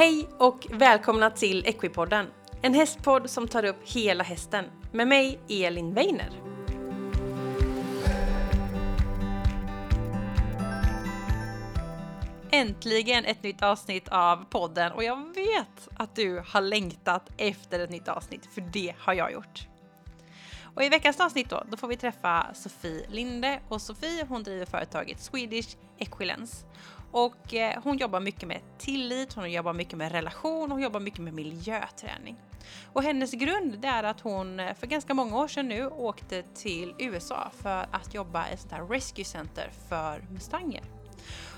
Hej och välkomna till Equipodden, en hästpodd som tar upp hela hästen med mig Elin Weiner. Äntligen ett nytt avsnitt av podden och jag vet att du har längtat efter ett nytt avsnitt, för det har jag gjort. Och i veckans avsnitt då, då får vi träffa Sofie Linde och Sofie hon driver företaget Swedish Equilence. Och eh, hon jobbar mycket med tillit, hon jobbar mycket med relation, hon jobbar mycket med miljöträning. Och hennes grund det är att hon eh, för ganska många år sedan nu åkte till USA för att jobba i ett sånt här rescue center för mustanger.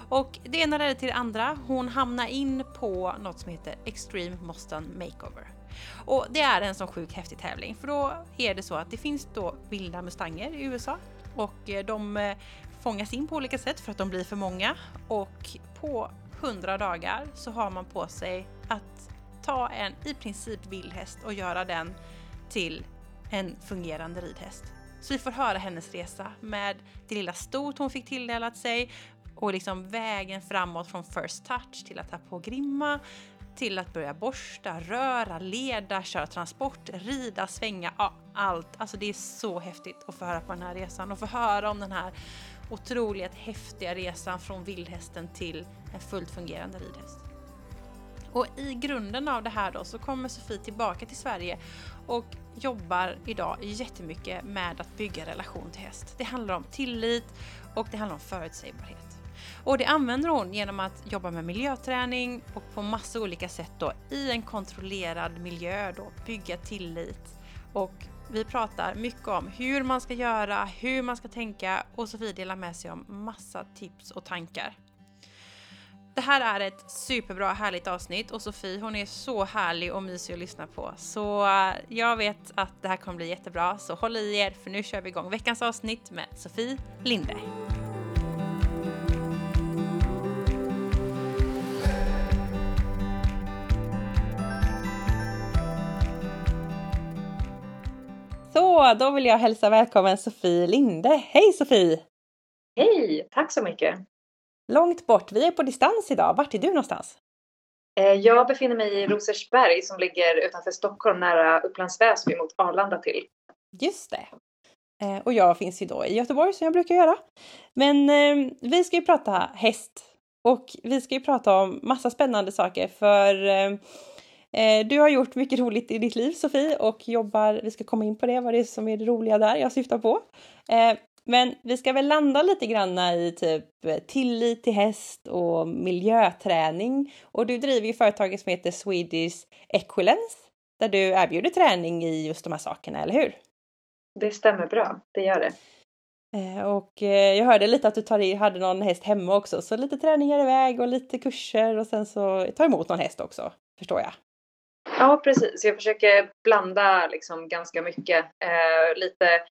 Och det ena ledde till det andra. Hon hamnar in på något som heter Extreme Mustang Makeover. Och det är en sån sjukt häftig tävling för då är det så att det finns då vilda mustanger i USA och eh, de eh, fångas in på olika sätt för att de blir för många och på 100 dagar så har man på sig att ta en i princip vildhäst och göra den till en fungerande ridhäst. Så vi får höra hennes resa med det lilla stot hon fick tilldelat sig och liksom vägen framåt från first touch till att ta på grimma till att börja borsta, röra, leda, köra transport, rida, svänga, ja, allt. Alltså det är så häftigt att få höra på den här resan och få höra om den här otroligt häftiga resan från vildhästen till en fullt fungerande ridhäst. Och i grunden av det här då så kommer Sofie tillbaka till Sverige och jobbar idag jättemycket med att bygga relation till häst. Det handlar om tillit och det handlar om förutsägbarhet. Och det använder hon genom att jobba med miljöträning och på massa olika sätt då i en kontrollerad miljö då bygga tillit. Och vi pratar mycket om hur man ska göra, hur man ska tänka och Sofie delar med sig om massa tips och tankar. Det här är ett superbra härligt avsnitt och Sofie hon är så härlig och mysig att lyssna på. Så eh, jag vet att det här kommer bli jättebra så håll i er för nu kör vi igång veckans avsnitt med Sofie Linde. Så, då vill jag hälsa välkommen Sofie Linde. Hej Sofie! Hej, tack så mycket! Långt bort, vi är på distans idag. Vart är du någonstans? Eh, jag befinner mig i Rosersberg som ligger utanför Stockholm nära Upplands Väsby mot Arlanda till. Just det. Eh, och jag finns ju då i Göteborg som jag brukar göra. Men eh, vi ska ju prata häst och vi ska ju prata om massa spännande saker för du har gjort mycket roligt i ditt liv Sofie och jobbar, vi ska komma in på det, vad det är som är det roliga där jag syftar på. Eh, men vi ska väl landa lite grann i typ tillit till häst och miljöträning. Och du driver ju företaget som heter Swedish Equilence där du erbjuder träning i just de här sakerna, eller hur? Det stämmer bra, det gör det. Eh, och jag hörde lite att du tar hade någon häst hemma också, så lite träningar iväg och lite kurser och sen så ta emot någon häst också, förstår jag. Ja, precis. Jag försöker blanda liksom ganska mycket. Eh, lite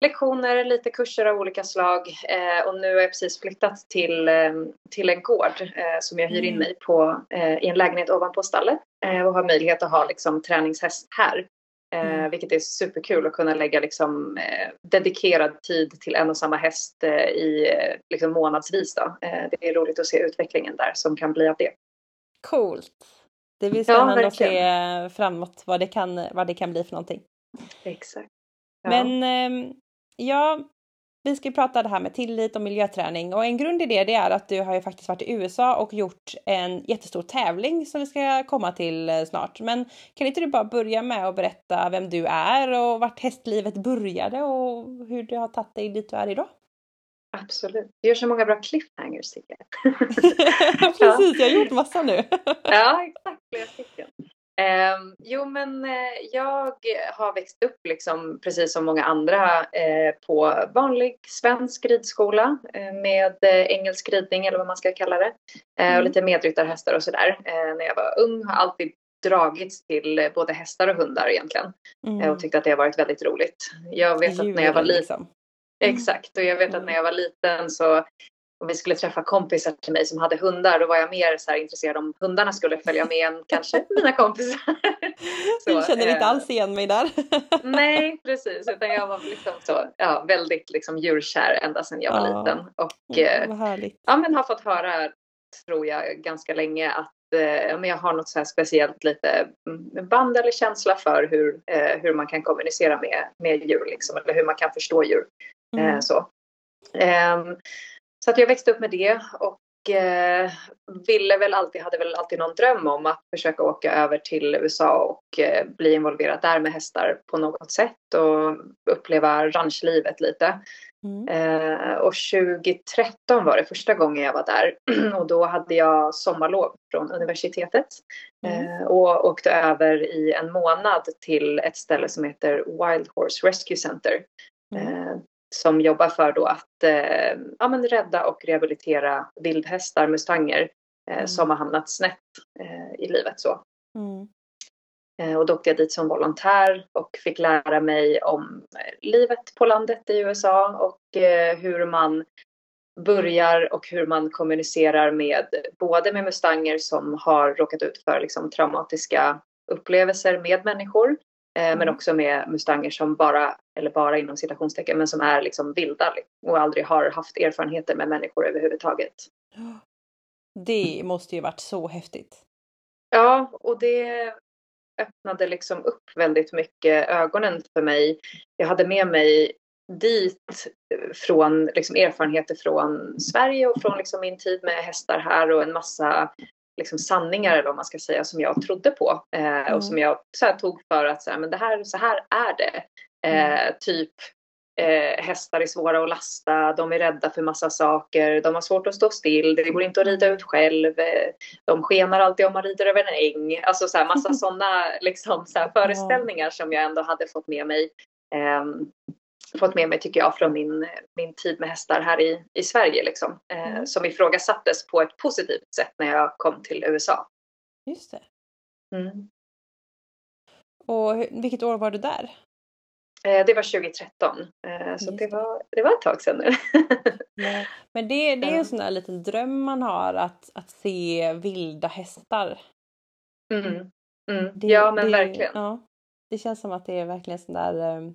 lektioner, lite kurser av olika slag eh, och nu har jag precis flyttat till, eh, till en gård eh, som jag hyr in mm. mig på eh, i en lägenhet ovanpå stallet eh, och har möjlighet att ha liksom, träningshäst här. Mm. Vilket är superkul att kunna lägga liksom, dedikerad tid till en och samma häst i liksom, månadsvis. Då. det är roligt att se utvecklingen där som kan bli av det. Coolt! Det blir spännande ja, att se framåt vad det, kan, vad det kan bli för någonting. Exakt. Ja. Men ehm, ja, vi ska prata det här med tillit och miljöträning och en grund i det, det är att du har ju faktiskt varit i USA och gjort en jättestor tävling som vi ska komma till eh, snart. Men kan inte du bara börja med att berätta vem du är och vart hästlivet började och hur det har tagit dig dit du är idag? Absolut. Du gör så många bra cliffhangers tycker jag. Precis, jag har gjort massa nu. ja, exakt. Flera stycken. Um, jo, men uh, jag har växt upp liksom precis som många andra uh, på vanlig svensk ridskola uh, med engelsk ridning eller vad man ska kalla det. Mm. Och lite medryttarhästar och sådär. när jag var ung har alltid dragits till både hästar och hundar egentligen. Mm. och tyckte att det har varit väldigt roligt. Jag vet att när jag var liten. Liksom. Mm. Exakt, och jag vet att när jag var liten så om vi skulle träffa kompisar till mig som hade hundar då var jag mer så intresserad om hundarna skulle följa med än kanske mina kompisar. så, jag känner inte alls igen mig där. nej, precis, utan jag var liksom så, ja, väldigt liksom djurkär ända sedan jag var ja. liten. Och ja, ja, men har fått höra, tror jag, ganska länge att eh, men jag har något så speciellt lite mm, band eller känsla för hur, eh, hur man kan kommunicera med, med djur liksom, eller hur man kan förstå djur. Eh, Mm. så. Ehm, så att jag växte upp med det och eh, ville väl alltid, hade väl alltid någon dröm om att försöka åka över till USA och eh, bli involverad där med hästar på något sätt och uppleva ranchlivet lite. Mm. Och 2013 var det första gången jag var där och då hade jag sommarlov från universitetet Mm. och åkte över i en månad till ett ställe som heter Wild Horse Rescue Center Mm. Som jobbar för då att eh, ja, men rädda och rehabilitera vildhästar, mustanger eh, Mm. som har hamnat snett eh, i livet. Så. Mm. Eh, Och då åkte jag dit som volontär och fick lära mig om eh, livet på landet i USA och eh, hur man börjar och hur man kommunicerar med både med mustanger som har råkat ut för liksom, traumatiska upplevelser med människor men Mm. också med mustanger som bara, eller bara inom citationstecken, men som är liksom vilda och aldrig har haft erfarenheter med människor överhuvudtaget. Det måste ju varit så häftigt. Ja, och det öppnade liksom upp väldigt mycket ögonen för mig. Jag hade med mig dit eh, från liksom erfarenheter från Sverige och från liksom min tid med hästar här och en massa liksom sanningar eller vad man ska säga som jag trodde på eh, Mm. och som jag så här, tog för att så här, men det här, så här är det. Eh, typ eh, hästar är svåra att lasta, de är rädda för massa saker, de har svårt att stå still, det går inte att rida ut själv, eh, de skenar alltid om man rider över en äng. Alltså så här, massa sådana liksom, så föreställningar som jag ändå hade fått med mig. Ehm, fått med mig tycker jag från min, min tid med hästar här i, i Sverige liksom. Eh, Mm. Som ifrågasattes på ett positivt sätt när jag kom till USA. Just det. Mm. Och vilket år var du där? Eh, det var 2013, eh, så det var, det var ett tag sedan nu. Nej. Men det, det är en sån där liten dröm man har att, att se vilda hästar. mm. Mm. Det, ja men det, verkligen. Ja, det känns som att det är verkligen sån där eh,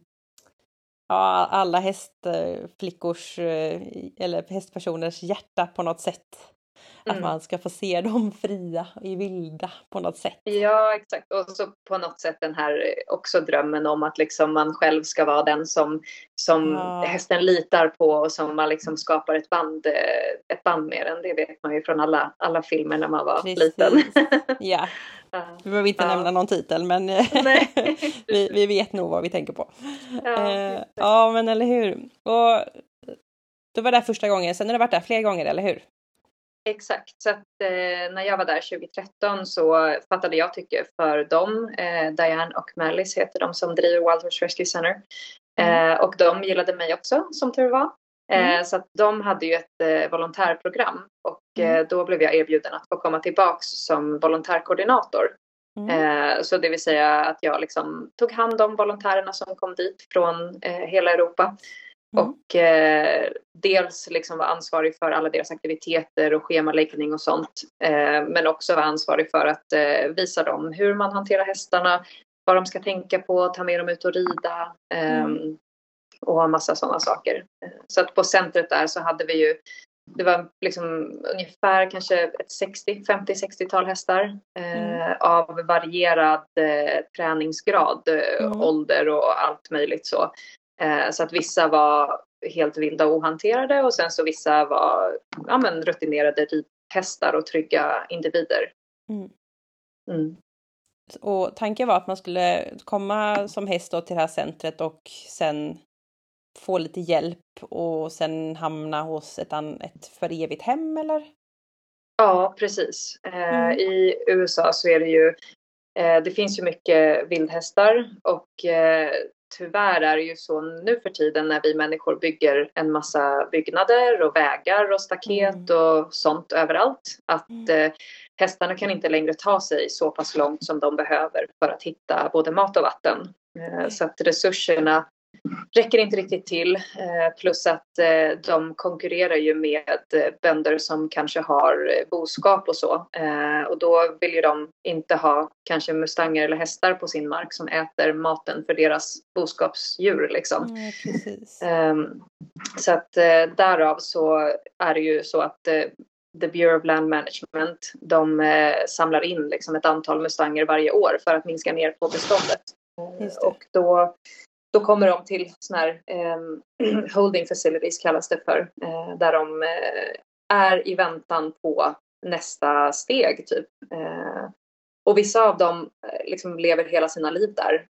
Ja, alla hästflickors eh, eller hästpersoners hjärta på något sätt. Att Mm. man ska få se dem fria i vilda på något sätt. Ja, exakt. Och så på något sätt den här eh, också drömmen om att liksom man själv ska vara den som, som Ja. hästen litar på och som man liksom skapar ett band, eh, ett band med den. Det vet man ju från alla, alla filmer när man var Precis. liten. Ja, Ja. vi behöver inte Ja. nämna någon titel men eh, vi, vi vet nog vad vi tänker på. Ja, Eh, ja, men eller hur. Och du var där första gången, sen har du varit där fler gånger, eller hur? Exakt, så att eh, när jag var där 2013 så fattade jag tycke för dem. Eh, Diane och Malice heter de som driver Wild Horse Rescue Center. Eh, och de gillade mig också som tur var. Eh, Mm. Så att de hade ju ett eh, volontärprogram och Mm. eh, då blev jag erbjuden att få komma tillbaks som volontärkoordinator. Mm. Eh, så det vill säga att jag liksom tog hand om volontärerna som kom dit från eh, hela Europa. Mm. Och eh, dels liksom var ansvarig för alla deras aktiviteter och schemaläggning och sånt. Eh, men också var ansvarig för att eh, visa dem hur man hanterar hästarna, vad de ska tänka på, ta med dem ut och rida. ehm, Mm. Och en massa sådana saker. Eh, Så att på centret där så hade vi ju det var liksom ungefär kanske ett 60, 50-60-tal hästar eh, Mm. av varierad eh, träningsgrad, eh, Mm. ålder och allt möjligt så. Eh, så att vissa var helt vilda och ohanterade och sen så vissa var ja, men, rutinerade ridhästar och trygga individer. Mm. Mm. Och tanken var att man skulle komma som häst då till det här centret och sen få lite hjälp och sen hamna hos ett, ett för evigt hem eller? Ja, precis. Eh, Mm. I USA så är det ju, eh, det finns ju mycket vildhästar och eh, tyvärr är det ju så nu för tiden när vi människor bygger en massa byggnader och vägar och staket och sånt överallt att Mm. eh, hästarna kan inte längre ta sig så pass långt som de behöver för att hitta både mat och vatten. Eh, så att resurserna räcker inte riktigt till. Eh, plus att eh, de konkurrerar ju med eh, bönder som kanske har boskap och så. Och då vill ju de inte ha kanske mustanger eller hästar på sin mark som äter maten för deras boskapsdjur liksom. Mm, så att därav så är det ju så att The Bureau of Land Management, de samlar in liksom ett antal mustanger varje år för att minska ner på beståndet. Och då, då kommer de till sådana här eh, holding facilities kallas det för, eh, där de eh, är i väntan på nästa steg typ. Eh, och vissa av dem eh, liksom lever hela sina liv där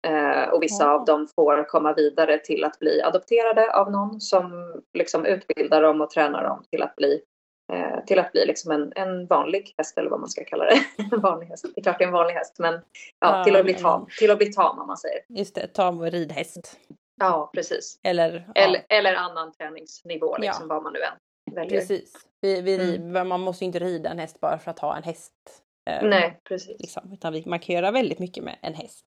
och vissa mm. av dem får komma vidare till att bli adopterade av någon som liksom utbildar dem och tränar dem till att bli till att bli liksom en, en vanlig häst eller vad man ska kalla det. en vanlig häst. Det är klart det är en vanlig häst men ja, ja till, att bli tam, till att bli tam om man säger. Just det, tam och ridhäst. Ja, precis. Eller, eller, ja. eller annan träningsnivå, liksom, ja. vad man nu än väljer. Precis. Vi, vi, mm. Man måste inte rida en häst bara för att ha en häst. Eh, Nej, precis. Liksom, utan vi, man kan göra väldigt mycket med en häst.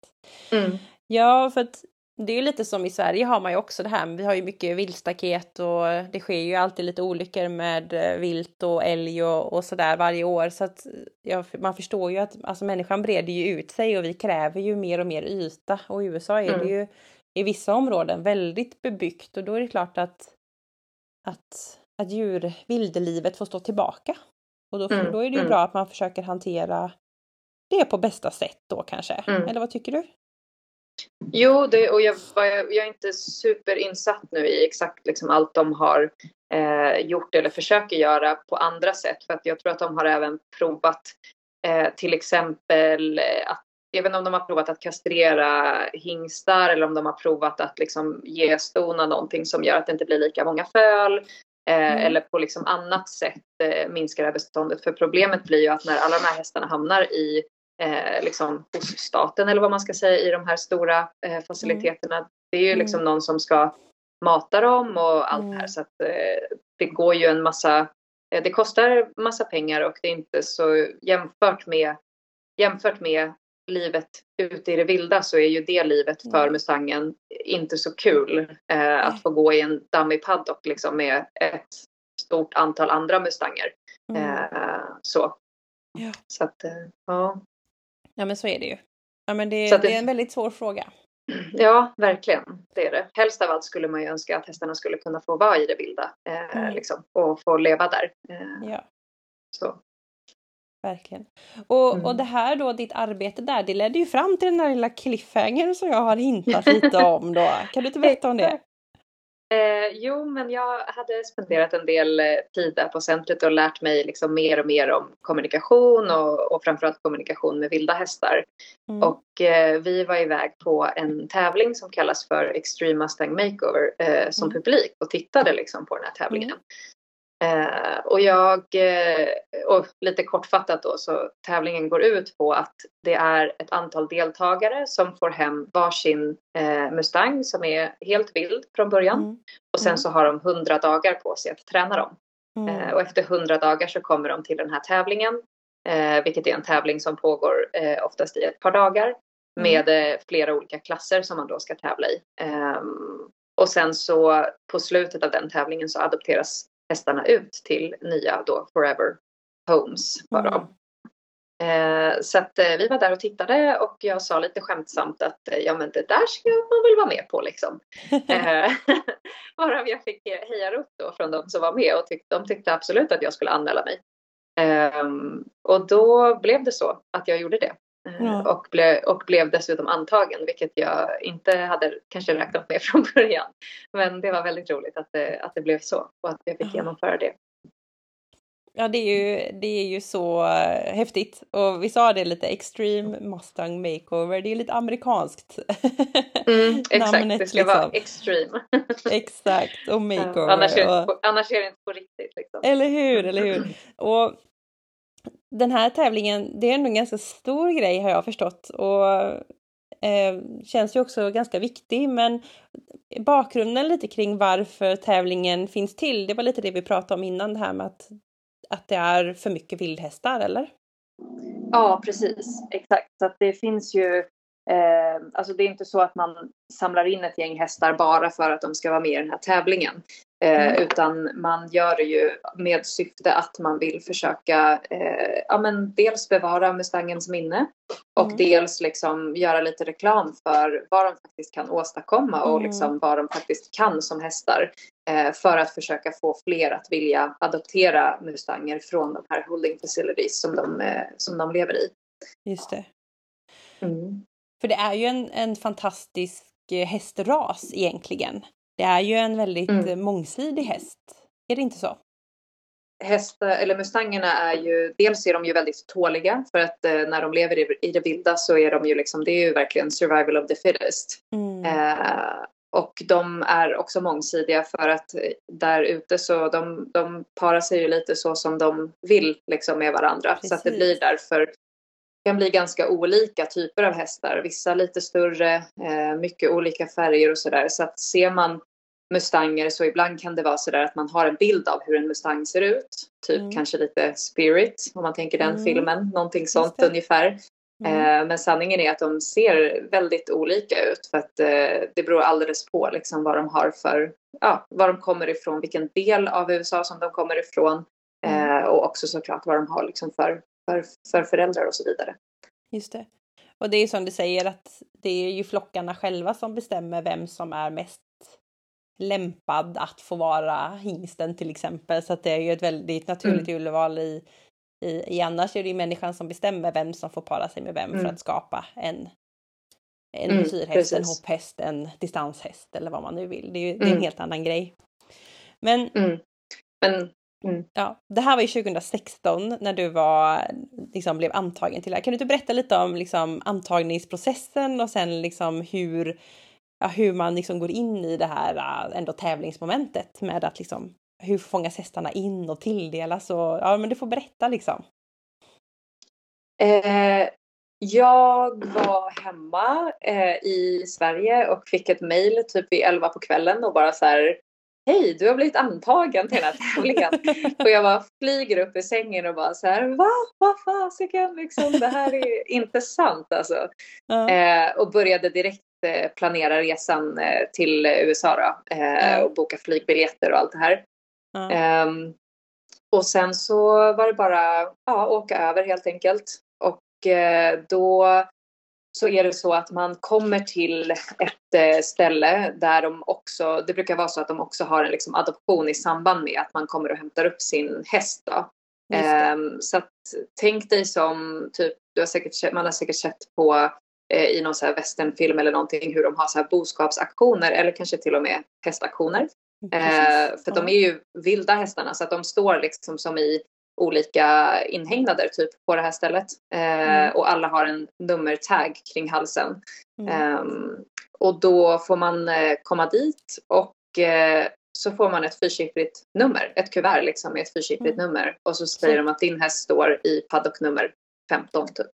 Mm. Ja, för att det är ju lite som i Sverige har man ju också det här, vi har ju mycket viltstaket och det sker ju alltid lite olyckor med eh, vilt och älg och, och sådär varje år så att ja, man förstår ju att alltså människan breder ju ut sig och vi kräver ju mer och mer yta och i USA är mm. det ju i vissa områden väldigt bebyggt och då är det klart att att, att djur, vildlivet får stå tillbaka och då, mm, då är det ju mm. bra att man försöker hantera det på bästa sätt då kanske. Mm. Eller vad tycker du? Jo, det, och jag, jag, är inte superinsatt nu i exakt liksom allt de har eh, gjort eller försöker göra på andra sätt. För att jag tror att de har även provat eh, till exempel att jag vet inte om de har provat att kastrera hingstar eller om de har provat att liksom ge stona någonting som gör att det inte blir lika många föl. Eh, mm. Eller på liksom annat sätt eh, minska det här beståndet. För problemet blir ju att när alla de här hästarna hamnar i eh, liksom hos staten eller vad man ska säga i de här stora eh, faciliteterna. Mm. Det är ju liksom mm. någon som ska mata dem och allt det här. Mm. Så att eh, det går ju en massa, eh, det kostar massa pengar och det är inte så jämfört med jämfört med livet ute i det vilda så är ju det livet för mm. Mustangen inte så kul. Eh, att få gå i en dammig paddock liksom med ett stort antal andra Mustanger. Mm. Eh, så. Ja. Så att, eh, ja. Ja men så är det ju. Ja men det, det, det är en väldigt svår fråga. Ja, verkligen. Det är det. Helst av allt skulle man ju önska att hästarna skulle kunna få vara i det vilda eh, mm. liksom, och få leva där. Eh, ja. Så. Verkligen. Och, mm. och det här då, ditt arbete där, det ledde ju fram till den där lilla cliffhangern som jag har hintat lite om då. Kan du inte berätta om det? Eh, jo, men jag hade spenderat en del eh, tid där på centret och lärt mig liksom mer och mer om kommunikation och, och framförallt kommunikation med vilda hästar. Mm. Och eh, vi var iväg på en tävling som kallas för Extreme Mustang Makeover eh, som mm. publik och tittade liksom på den här tävlingen. Eh, och jag, eh, och lite kortfattat då, så tävlingen går ut på att det är ett antal deltagare som får hem varsin eh, Mustang som är helt vild från början. Mm. Och sen mm. så har de hundra dagar på sig att träna dem. Mm. Eh, och efter hundra dagar så kommer de till den här tävlingen. Eh, vilket är en tävling som pågår eh, oftast i ett par dagar. Mm. Med flera olika klasser som man då ska tävla i. Ehm, och sen så på slutet av den tävlingen så adopteras hästarna ut till nya då Forever Homes för dem. Mm. Eh, så att eh, vi var där och tittade och jag sa lite skämtsamt att eh, ja men det där ska man väl vara med på liksom. eh, varav jag fick hejarop då från de som var med och tyck, de tyckte absolut att jag skulle anmäla mig. Ehm, och då blev det så att jag gjorde det. Mm. Och, ble, och blev dessutom antagen, vilket jag inte hade kanske räknat med från början. Men det var väldigt roligt att det, att det blev så och att jag fick genomföra det. Ja, det är ju, det är ju så uh, häftigt. Och vi sa det lite, Extreme Mustang Makeover, det är lite amerikanskt. Mm, exakt, Namnet, det ska liksom. vara extreme. exakt, och makeover. Ja, annars, är det, och, annars är det inte på riktigt. Liksom. Eller hur, eller hur. Och den här tävlingen, det är ändå en ganska stor grej har jag förstått och eh, känns ju också ganska viktig. Men bakgrunden lite kring varför tävlingen finns till, det var lite det vi pratade om innan det här med att, att det är för mycket vildhästar, eller? Ja, precis. Exakt. Så att det finns ju Eh, alltså det är inte så att man samlar in ett gäng hästar bara för att de ska vara med i den här tävlingen. Eh, Mm. Utan man gör det ju med syfte att man vill försöka eh, ja, men dels bevara Mustangens minne och Mm. dels liksom göra lite reklam för vad de faktiskt kan åstadkomma och Mm. liksom vad de faktiskt kan som hästar. Eh, för att försöka få fler att vilja adoptera Mustanger från de här holding facilities som de, eh, som de lever i. Just det. Mm. För det är ju en, en fantastisk eh, hästras egentligen. Det är ju en väldigt Mm. eh, mångsidig häst. Är det inte så? hästar, eller mustangerna är ju, dels är de ju väldigt tåliga för att eh, när de lever i, i det vilda så är de ju liksom, det är ju verkligen survival of the fittest. Mm. Eh, och de är också mångsidiga för att eh, där ute så de, de parar sig ju lite så som de vill liksom med varandra. Så att det Precis. blir därför kan bli ganska olika typer av hästar. Vissa lite större, eh, mycket olika färger och sådär. Så att ser man mustanger så ibland kan det vara sådär att man har en bild av hur en mustang ser ut. Typ Mm. kanske lite Spirit om man tänker den Mm. filmen. Någonting sånt ungefär. Mm. Eh, men sanningen är att de ser väldigt olika ut för att eh, det beror alldeles på liksom vad de har för, ja, var de kommer ifrån, vilken del av USA som de kommer ifrån Mm. och också såklart vad de har liksom för, för, för föräldrar och så vidare. Just det. Och det är som du säger att det är ju flockarna själva som bestämmer vem som är mest lämpad att få vara hingsten till exempel. Så att det är ju ett väldigt naturligt urval i, i, i annars är det ju människan som bestämmer vem som får para sig med vem för Mm. att skapa en en Mm, dressyrhäst, en hopphäst, en distanshäst eller vad man nu vill. Det är ju det är en Mm. helt annan grej. Men Mm. Men Ja, det här var ju 2016 när du var, liksom, blev antagen till det här. Kan du inte berätta lite om liksom, antagningsprocessen och sen liksom hur, ja, hur man liksom går in i det här äh, ändå tävlingsmomentet med att liksom hur fångas hästarna in och tilldelas och ja, men du får berätta liksom. Eh, jag var hemma eh, i Sverige och fick ett mejl typ vid 11 på kvällen och bara så här Hej, du har blivit antagen till den här tävlingen. och jag bara flyger upp i sängen och bara så här Va? Vad fasiken liksom? Det här är inte sant alltså. Ja, Eh, och började direkt eh, planera resan eh, till USA då. Eh, Ja. och boka flygbiljetter och allt det här. ja, Ehm, och sen så var det bara ja, åka över helt enkelt. Och eh, då så är det så att man kommer till ett eh, ställe där de också, det brukar vara så att de också har en liksom, adoption i samband med att man kommer och hämtar upp sin häst. Då. Ehm, så att, tänk dig som typ, du har säkert, man har säkert sett på eh, i någon så här westernfilm eller någonting hur de har så här boskapsaktioner eller kanske till och med hästaktioner. Eh, för de är ju vilda hästarna så att de står liksom som i olika inhägnader typ på det här stället. Eh, Mm. Och alla har en nummertag kring halsen. Mm. Ehm, och då får man eh, komma dit och eh, så får man ett fyrsiffrigt nummer, ett kuvert liksom med ett fyrsiffrigt Mm. nummer. Och så säger de att din häst står i paddock nummer 15 typ.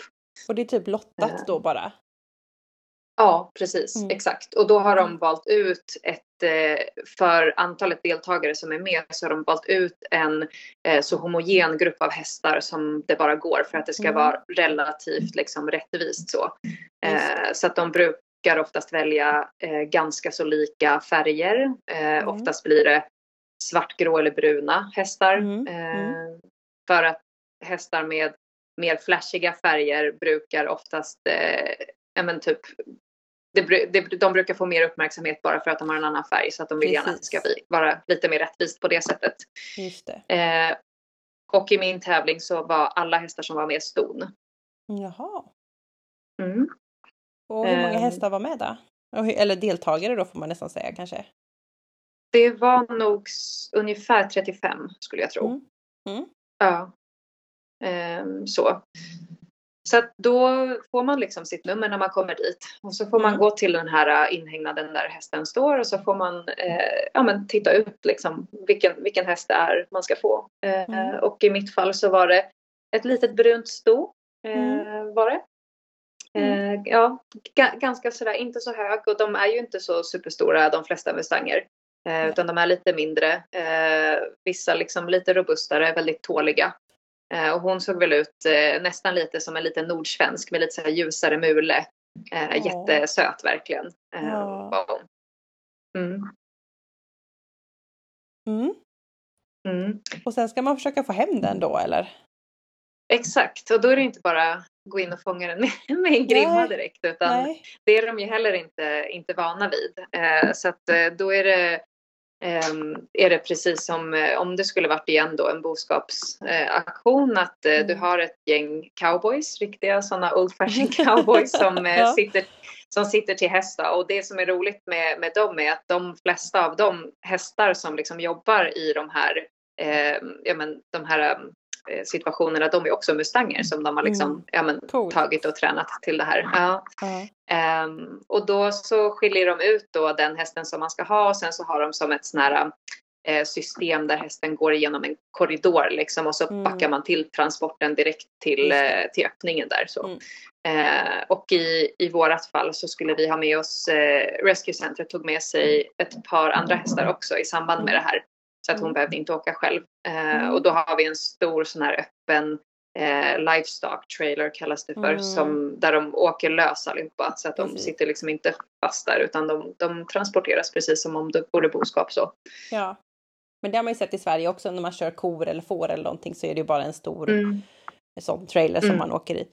Och det är typ lottat då bara. Ja, precis. Mm. Exakt. Och då har de Mm. valt ut ett, för antalet deltagare som är med så har de valt ut en eh, så homogen grupp av hästar som det bara går för att det ska Mm. vara relativt liksom rättvist så. Eh, så att de brukar oftast välja eh, ganska så lika färger. Eh, Mm. Oftast blir det svartgrå eller bruna hästar. Mm. Eh, för att hästar med mer flashiga färger brukar oftast, eh, men typ, det, det, de brukar få mer uppmärksamhet bara för att de har en annan färg så att de vill gärna att det ska Precis. bli, vara lite mer rättvist på det sättet. Just det. Eh, och i min tävling så var alla hästar som var med ston. Jaha. Mm. Och hur många Ehm. hästar var med då? Eller deltagare då får man nästan säga kanske. Det var nog ungefär 35 skulle jag tro. Mm. Mm. Ja. Ehm, så. Så då får man liksom sitt nummer när man kommer dit. Och så får man Mm. gå till den här äh, inhägnaden där hästen står och så får man eh, ja, men titta ut liksom vilken, vilken häst det är man ska få. Eh, Mm. Och i mitt fall så var det ett litet brunt sto. Eh, Mm. var det. Mm. Ja, ga- ganska sådär, inte så hög och de är ju inte så superstora de flesta mustanger. Utan de är lite mindre. Vissa liksom lite robustare, väldigt tåliga. Eh, och hon såg väl ut eh, nästan lite som en liten nordsvensk med lite så ljusare mule. Eh. Jättesöt verkligen. Eh, var hon. Mm. Mm. Mm. Och sen ska man försöka få hem den då eller? Exakt, och då är det inte bara gå in och fånga den med, en grimma direkt utan Nej. det är de ju heller inte, inte vana vid. Eh, så att då är det, är det precis som eh, om det skulle varit igen då en boskapsaktion att eh, du Mm. har ett gäng cowboys, riktiga sådana old fashion cowboys som, eh, Ja. sitter, som sitter till hästar och det som är roligt med, med dem är att de flesta av de hästar som liksom jobbar i de här, eh, ja, men, de här eh, situationerna, de är också mustanger som de har liksom, Mm. ja, men, tagit och tränat till det här. Ja. Ja. Ehm, och då så skiljer de ut då den hästen som man ska ha och sen så har de som ett sån här eh, system där hästen går igenom en korridor liksom och så Mm. backar man till transporten direkt till, eh, till öppningen där så. Mm. Eh, och i, i vårat fall så skulle vi ha med oss, eh, Rescue Center tog med sig ett par andra hästar också i samband med det här. Så att hon Mm. behövde inte åka själv. Eh, Mm. Och då har vi en stor sån här öppen eh, livestock trailer kallas det för, Mm. som, där de åker lös allihopa. Så att de Precis. sitter liksom inte fast där utan de, de transporteras precis som om det vore boskap så. ja. Men det har man ju sett i Sverige också när man kör kor eller får eller någonting så är det ju bara en stor sån trailer som Mm. man åker i.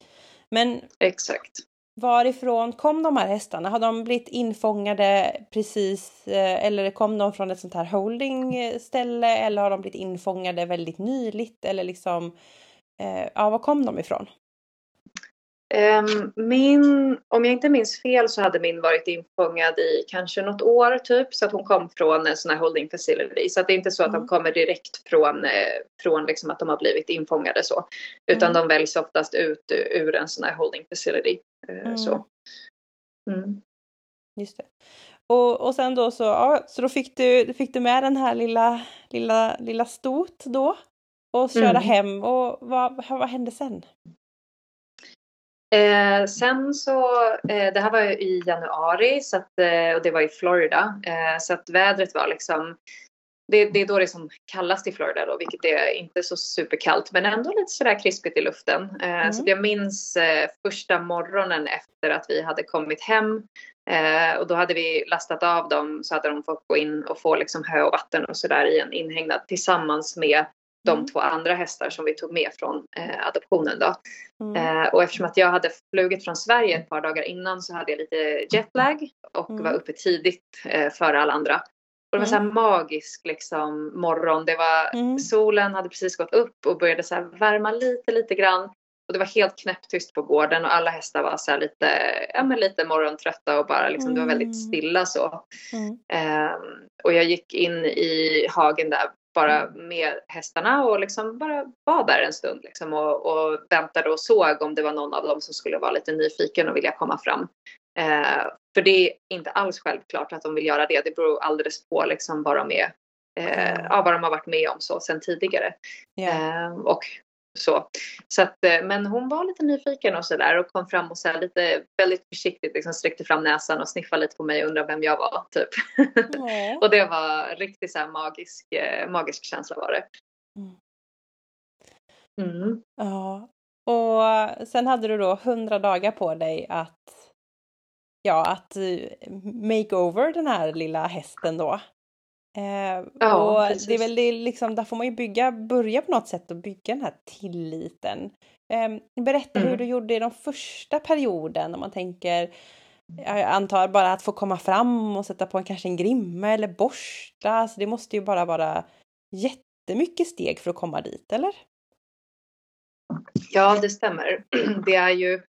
Men Exakt varifrån kom de här hästarna? Har de blivit infångade precis eh, eller kom de från ett sånt här holdingställe eller har de blivit infångade väldigt nyligt eller liksom eh, ja, var kom de ifrån? Ehm, min, om jag inte minns fel så hade min varit infångad i kanske något år typ. Så att hon kom från en sån här holding facility. Så att det är inte så att Mm. de kommer direkt från, eh, från liksom att de har blivit infångade så. Utan Mm. de väljs oftast ut ur en sån här holding facility. eh, Mm. Så. Mm. Just det. Och, och sen då så, ja, så då fick du, fick du med den här lilla, lilla, lilla stot då och köra Mm. hem och vad, vad hände sen? Eh, sen så, eh, det här var ju i januari så att, eh, och det var i Florida. Eh, så att vädret var liksom, det, det är då det är som kallast i Florida då, vilket är inte så superkallt men ändå lite sådär krispigt i luften. Eh, Mm. Så jag minns eh, första morgonen efter att vi hade kommit hem och då hade vi lastat av dem så hade de fått gå in och få liksom hö och vatten och sådär i en inhägnad tillsammans med de Mm. två andra hästar som vi tog med från eh, adoptionen då. Mm. Eh, och eftersom att jag hade flugit från Sverige ett par dagar innan så hade jag lite jetlag och Mm. var uppe tidigt eh, före alla andra. Och det var så här magisk liksom, morgon. Det var, Mm. Solen hade precis gått upp och började så värma lite, lite grann. Och det var helt knäpptyst på gården och alla hästar var så lite, ja, men lite morgontrötta och bara liksom, det var Mm. väldigt stilla så. Mm. Ehm, och jag gick in i hagen där bara med hästarna och liksom bara var där en stund liksom och, och väntade och såg om det var någon av dem som skulle vara lite nyfiken och vilja komma fram. Eh, för det är inte alls självklart att de vill göra det. Det beror alldeles på liksom vad de är, eh, Mm. ja, vad de har varit med om så sen tidigare. Ja. Eh, och så. så att, eh, men hon var lite nyfiken och sådär och kom fram och så lite väldigt försiktigt liksom sträckte fram näsan och sniffade lite på mig och undrade vem jag var. Typ. Ja. och det var riktigt så magisk, eh, magisk känsla var det. Mm. ja. Och sen hade du då hundra dagar på dig att ja, att eh, make over den här lilla hästen då. Eh, Ja, och precis. det är väl det liksom, där får man ju bygga, börja på något sätt och bygga den här tilliten. Eh, berätta hur Mm. du gjorde i de första perioden om man tänker jag antar bara att få komma fram och sätta på en, kanske en grimma eller borsta. Alltså det måste ju bara vara jättemycket steg för att komma dit, eller? Ja, det stämmer. Det är ju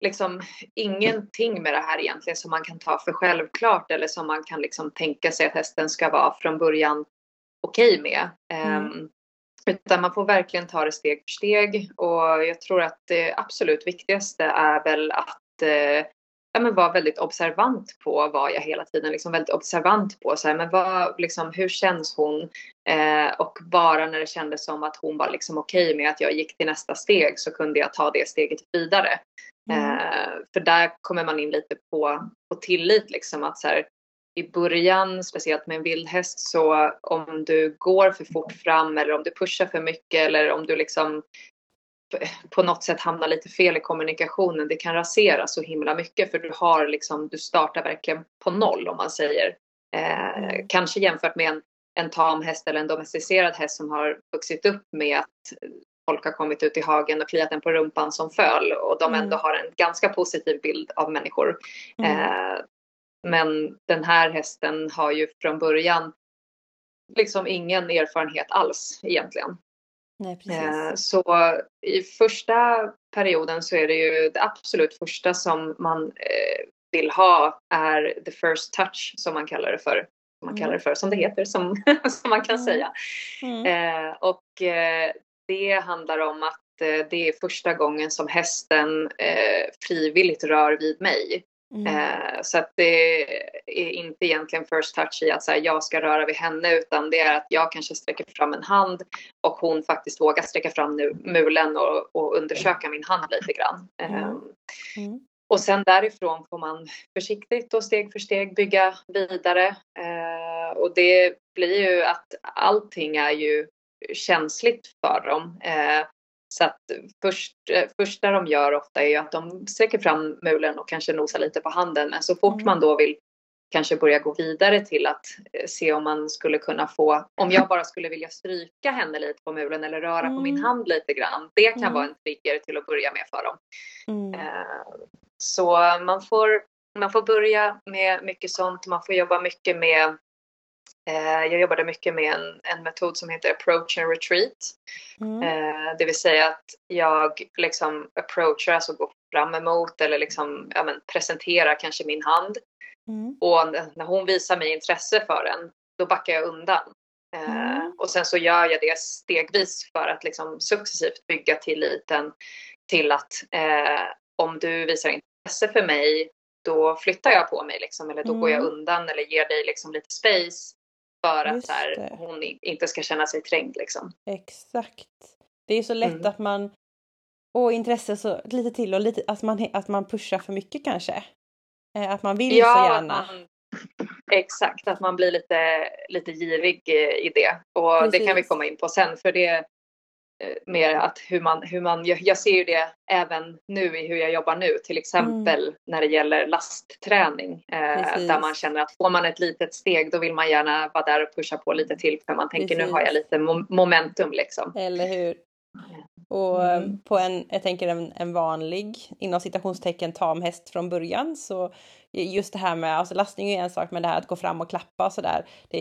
liksom ingenting med det här egentligen som man kan ta för självklart eller som man kan liksom tänka sig att hästen ska vara från början okej med. Mm. Ehm, utan man får verkligen ta det steg för steg och jag tror att det absolut viktigaste är väl att eh, ja, men vara väldigt observant på vad jag hela tiden liksom väldigt observant på. Så här, men vad, liksom, hur känns hon? Eh, och bara när det kändes som att hon var liksom okej med att jag gick till nästa steg så kunde jag ta det steget vidare. Mm. Eh, för där kommer man in lite på, på tillit liksom att så här, i början, speciellt med en vildhäst, så om du går för fort fram eller om du pushar för mycket eller om du liksom på något sätt hamnar lite fel i kommunikationen, det kan rasera så himla mycket för du har liksom, du startar verkligen på noll om man säger. Eh, Mm. Kanske jämfört med en, en tam häst eller en domesticerad häst som har vuxit upp med att folk har kommit ut i hagen och kliat den på rumpan som föl och de Mm. ändå har en ganska positiv bild av människor. Mm. Eh, men den här hästen har ju från början liksom ingen erfarenhet alls egentligen. Nej. Eh, så i första perioden så är det ju det absolut första som man eh, vill ha är the first touch som man kallar det för. Som man Mm. kallar det för, som det heter, som, som man kan Mm. säga. Mm. Eh, och eh, det handlar om att eh, det är första gången som hästen eh, frivilligt rör vid mig. Mm. Eh, så att det är inte egentligen first touch i att så här, jag ska röra vid henne utan det är att jag kanske sträcker fram en hand och hon faktiskt vågar sträcka fram nu, mulen och, och undersöka min hand lite grann. Mm. Mm. och sen därifrån får man försiktigt och steg för steg bygga vidare. Och det blir ju att allting är ju känsligt för dem. Eh, så att först, eh, första de gör ofta är att de sträcker fram mulen och kanske nosar lite på handen. Men så fort Mm. man då vill kanske börja gå vidare till att eh, se om man skulle kunna få, om jag bara skulle vilja stryka henne lite på mulen eller röra på min Mm. hand lite grann. Det kan Mm. vara en trigger till att börja med för dem. Mm. Så man får, man får börja med mycket sånt. Man får jobba mycket med jag jobbade mycket med en, en metod som heter approach and retreat. Mm. Eh, det vill säga att jag liksom approachar, alltså går fram emot eller liksom, ja, men presenterar kanske min hand. Mm. Och när hon visar mig intresse för den, då backar jag undan. Eh, Mm. Och sen så gör jag det stegvis för att liksom successivt bygga tilliten till att eh, om du visar intresse för mig, då flyttar jag på mig liksom, eller då går jag Mm. undan eller ger dig liksom lite space för att så här, hon inte ska känna sig trängd liksom. Exakt. Det är så lätt Mm. att man och intresse så lite till och lite att man att man pushar för mycket kanske. Eh, Att man vill så gärna. man, exakt, att man blir lite, lite girig i det. Och det kan vi Precis. komma in på sen för det mer att hur man, hur man, jag, ser ju det även nu i hur jag jobbar nu, till exempel när det gäller lastträning. Eh, Mm. Precis. där man känner att får man ett litet steg då vill man gärna vara där och pusha på lite till för man tänker nu har jag Precis. lite mo- momentum liksom. Eller hur? Och Mm. eh, på en, jag tänker en, en vanlig, inom citationstecken, tam häst från början så just det här med, alltså lastning är en sak, men det här att gå fram och klappa och sådär, det,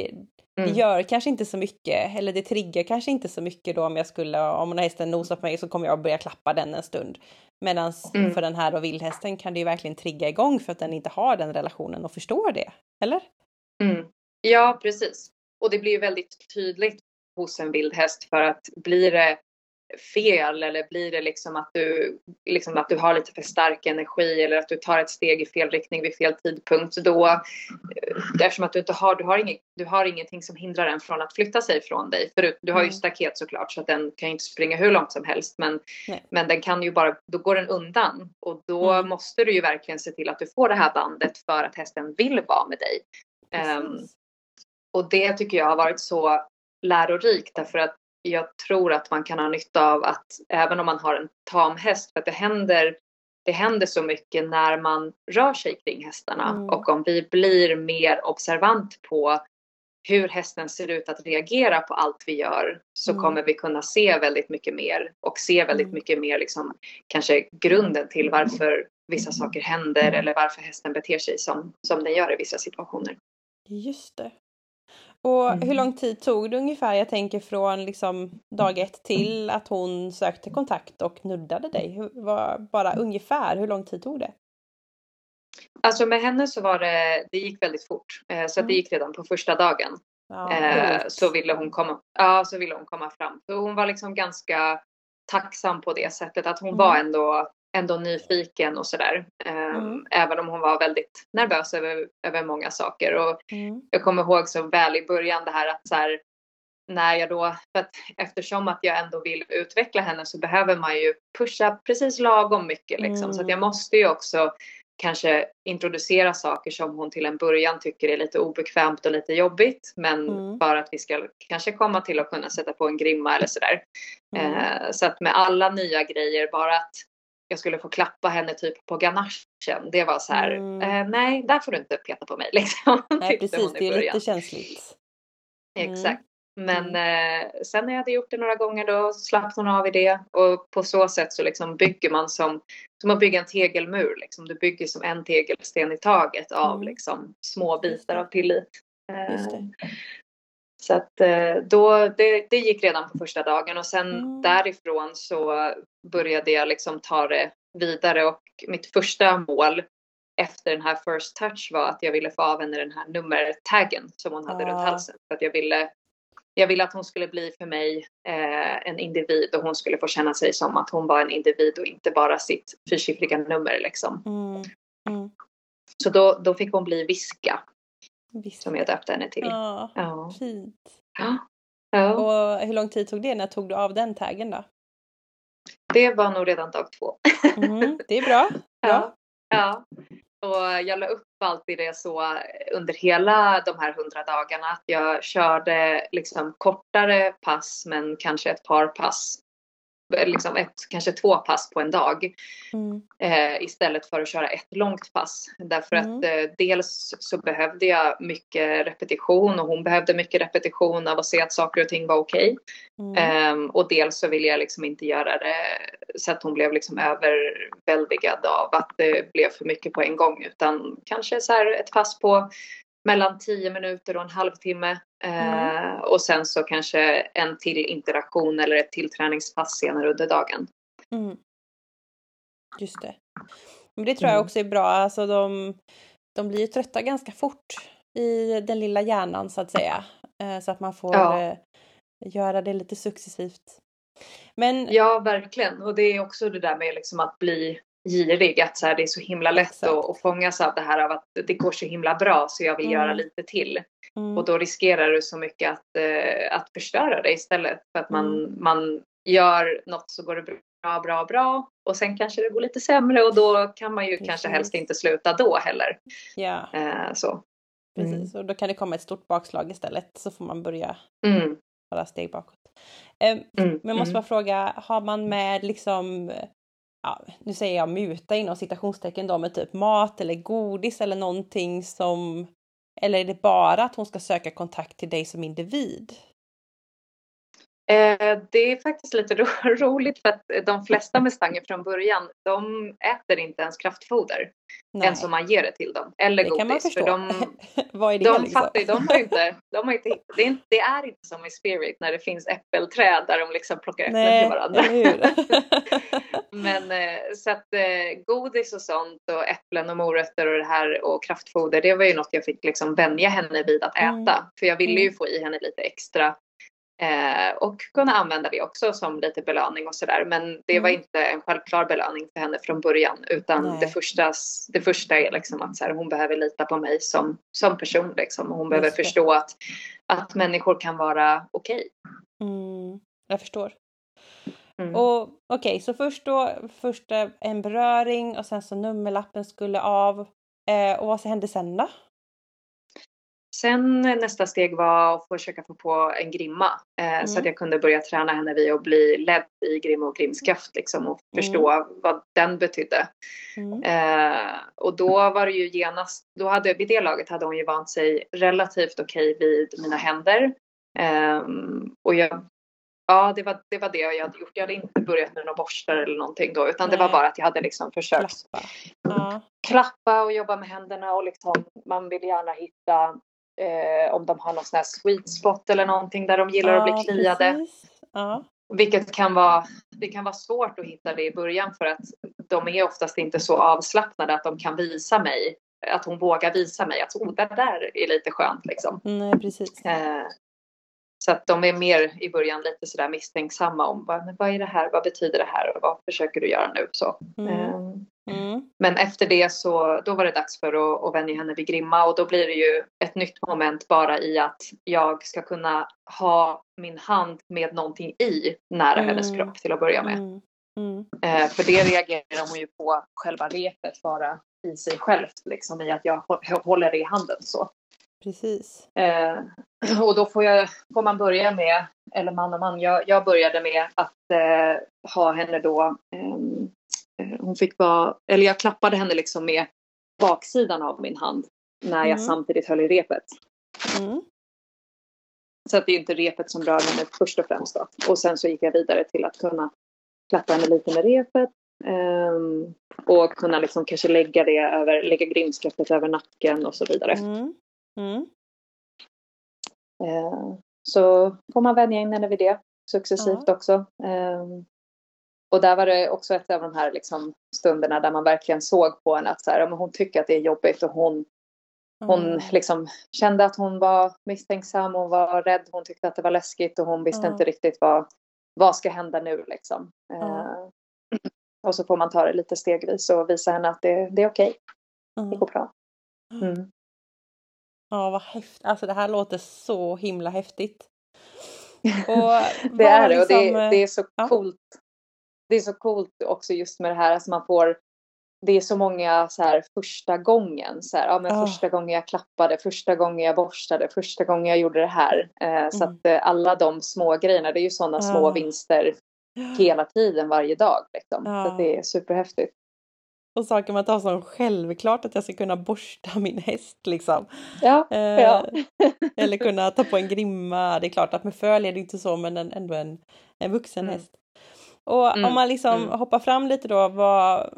det Mm. gör kanske inte så mycket, eller det triggar kanske inte så mycket då om jag skulle, om den hästen nosar på mig så kommer jag börja klappa den en stund. Medan Mm. för den här då vildhästen kan det ju verkligen trigga igång för att den inte har den relationen och förstår det. Eller? Mm. Ja, precis. Och det blir ju väldigt tydligt hos en vild häst för att blir det fel eller blir det liksom att du, liksom att du har lite för stark energi eller att du tar ett steg i fel riktning vid fel tidpunkt då eh, eftersom att du inte har, du har, inget, du har ingenting som hindrar den från att flytta sig från dig. Förut, du har ju Mm. staket såklart så att den kan ju inte springa hur långt som helst men, Nej. men den kan ju bara, då går den undan och då Mm. måste du ju verkligen se till att du får det här bandet för att hästen vill vara med dig. Precis. och det tycker jag har varit så lärorikt därför att jag tror att man kan ha nytta av att även om man har en tam häst för att det händer det händer så mycket när man rör sig kring hästarna Mm. och om vi blir mer observant på hur hästen ser ut att reagera på allt vi gör så Mm. kommer vi kunna se väldigt mycket mer och se väldigt Mm. mycket mer liksom kanske grunden till varför vissa saker händer eller varför hästen beter sig som, som den gör i vissa situationer. Just det. Och Mm. hur lång tid tog det ungefär, jag tänker från liksom dag ett till att hon sökte kontakt och nuddade dig? Hur, var, bara ungefär, hur lång tid tog det? Alltså med henne så var det, det gick väldigt fort. Eh, så att det Mm. gick redan på första dagen. Ja, Eh, så ville hon komma, ja så ville hon komma fram. Så hon var liksom ganska tacksam på det sättet att hon Mm. var ändå, ändå nyfiken och sådär. Eh, Mm. Även om hon var väldigt nervös över, över många saker. Och Mm. jag kommer ihåg så väl i början det här att så här, när jag då, för att eftersom att jag ändå vill utveckla henne så behöver man ju pusha precis lagom mycket liksom. Så att jag Mm. måste ju också kanske introducera saker som hon till en början tycker är lite obekvämt och lite jobbigt. Men Mm. för att vi ska kanske komma till att kunna sätta på en grimma eller sådär. Mm. Eh, så att med alla nya grejer, bara att jag skulle få klappa henne typ på ganachen. Det var så här, Mm. eh, nej, där får du inte peta på mig liksom. Nej precis, det är lite känsligt. Exakt. Men eh, sen när jag hade gjort det några gånger då slappnade hon av i det och på så sätt så liksom bygger man som, som att bygga en tegelmur. Liksom. Du bygger som en tegelsten i taget av Mm. liksom, små bitar av tillit. Eh. Så att eh, då, det, det gick redan på första dagen och sen Mm. därifrån så började jag liksom ta det vidare och mitt första mål efter den här first touch var att jag ville få av henne den här nummertaggen som hon hade Ah. runt halsen. För att jag ville, jag ville att hon skulle bli för mig eh, en individ och hon skulle få känna sig som att hon var en individ och inte bara sitt fyrsiffriga nummer liksom. Mm. Mm. Så då, då fick hon bli Viska Visst. som jag döpte henne till. Ja, Ja. fint. Ja. ja. Och hur lång tid tog det? När tog du av den taggen då? Det var nog redan dag två. Mhm, Det är bra. bra. Ja. ja. Och jag la upp alltid det så under hela de här hundra dagarna att jag körde liksom kortare pass men kanske ett par pass. Liksom ett, kanske två pass på en dag Mm. eh, istället för att köra ett långt pass. Därför Mm. att eh, dels så behövde jag mycket repetition och hon behövde mycket repetition av att se att saker och ting var okej. Mm. Ehm, och dels så ville jag liksom inte göra det så att hon blev liksom överväldigad av att det blev för mycket på en gång utan kanske så här ett pass på mellan 10 minuter och en halvtimme. Eh, och sen så kanske en till interaktion eller ett till träningspass senare under dagen. Mm. Just det. Men det tror jag Mm. också är bra. Alltså de, de blir ju trötta ganska fort i den lilla hjärnan så att säga. Eh, Så att man får Ja. eh, göra det lite successivt. Men Ja, verkligen. Och det är också det där med liksom att bli girig. Att så här, det är så himla lätt Exakt. att, att fångas av det här av att det går så himla bra så jag vill Mm. göra lite till. mm, Och då riskerar du så mycket att, eh, att förstöra det istället. För att man, Mm. man gör något så går det bra, bra, bra. Och sen kanske det går lite sämre och då kan man ju Precis. kanske helst inte sluta då heller. ja, Eh, så. precis. Och då kan det komma ett stort bakslag istället så får man börja Mm. några steg bakåt. Eh, Mm. Men jag måste mm. bara fråga, har man med liksom, ja, nu säger jag muta inom citationstecken då med typ mat eller godis eller någonting som, eller är det bara att hon ska söka kontakt till dig som individ? Eh, det är faktiskt lite ro roligt för att de flesta mustanger från början, de äter inte ens kraftfoder. Nej, Än som man ger det till dem. Eller det godis. kan man förstå. För de, Vad är det de liksom? fattar de har inte, de har inte, det, är inte, det är inte som i Spirit när det finns äppelträd där de liksom plockar äpplen Nej, till varandra. Men eh, så att eh, godis och sånt och äpplen och morötter och det här och kraftfoder det var ju något jag fick liksom vänja henne vid att äta. Mm. För jag ville ju Mm. få i henne lite extra eh, och kunna använda det också som lite belöning och sådär. Men det var Mm. inte en självklar belöning för henne från början utan Nej. det första, det första är liksom att så här, hon behöver lita på mig som, som person liksom. Och hon behöver förstå att, att människor kan vara okej. Mm, jag förstår. Mm. Och okej, så först då, först en beröring och sen så nummerlappen skulle av. Eh, och vad hände sen då? Sen eh, nästa steg var att försöka få på en grimma. Eh, Så Mm. att jag kunde börja träna henne vid att bli ledd i grim och grimskaft liksom, och förstå vad den betydde. Mm. Eh, och då var det ju genast, då hade, vid det laget hade hon ju vant sig relativt okej vid mina händer. Ehm, och jag, ja det var, det var det jag hade gjort. Jag hade inte börjat med några borstar eller någonting då utan det var Nej. bara att jag hade liksom försökt Klappa. Ja. klappa och jobba med händerna och liksom man vill gärna hitta eh, om de har någon sån här sweet spot eller någonting där de gillar att bli Ja, kliade. Ja. Vilket kan vara, det kan vara svårt att hitta det i början för att de är oftast inte så avslappnade att de kan visa mig, att hon vågar visa mig att oh, det där är lite skönt liksom. Nej, precis. Eh, så att de är mer i början lite sådär misstänksamma om vad, men vad är det här, vad betyder det här och vad försöker du göra nu? Så. Mm. Mm. men efter det så då var det dags för att, att vänja henne vid grimma och då blir det ju ett nytt moment bara i att jag ska kunna ha min hand med någonting i nära Mm. hennes kropp till att börja med. Mm. Mm. Eh, för det reagerar hon ju på själva repet bara i sig självt liksom i att jag hå- håller det i handen så. Precis. Eh, och då får, jag, får man börja med, eller man och man, jag, jag började med att eh, ha henne då, ehm, eh, hon fick vara, eller jag klappade henne liksom med baksidan av min hand när jag Mm. samtidigt höll i repet. Mm. så att det är inte repet som rör henne först och främst. Då. Och sen så gick jag vidare till att kunna klappa henne lite med repet. Um, och kunna liksom kanske lägga det över, lägga grimskaftet över nacken och så vidare. Mm. Uh, så får man vänja in henne vid det successivt också. Um, och där var det också ett av de här liksom stunderna där man verkligen såg på henne att så här, hon tycker att det är jobbigt och hon, hon mm. liksom kände att hon var misstänksam, hon var rädd, hon tyckte att det var läskigt och hon visste mm. inte riktigt vad, vad ska hända nu liksom. Mm. Uh, och så får man ta det lite stegvis och visa henne att det, det är okej. Okay. Det går bra. Mm. Ja, vad häftigt. Alltså det här låter så himla häftigt. Och det är det och det, liksom, det är så ja. coolt det är så coolt också just med det här, alltså man får det är så många så här första gången, så här, ja men oh. första gången jag klappade, första gången jag borstade, första gången jag gjorde det här. Eh, mm. Så att eh, alla de små grejerna, det är ju sådana oh. små vinster hela tiden, varje dag. Liksom. Oh. Så det är superhäftigt. Och saker man tar som självklart att jag ska kunna borsta min häst liksom. Ja, eh, ja. eller kunna ta på en grimma. Det är klart att med föl är det inte så men ändå en, en vuxen mm. häst. Och mm. om man liksom mm. hoppar fram lite då, vad,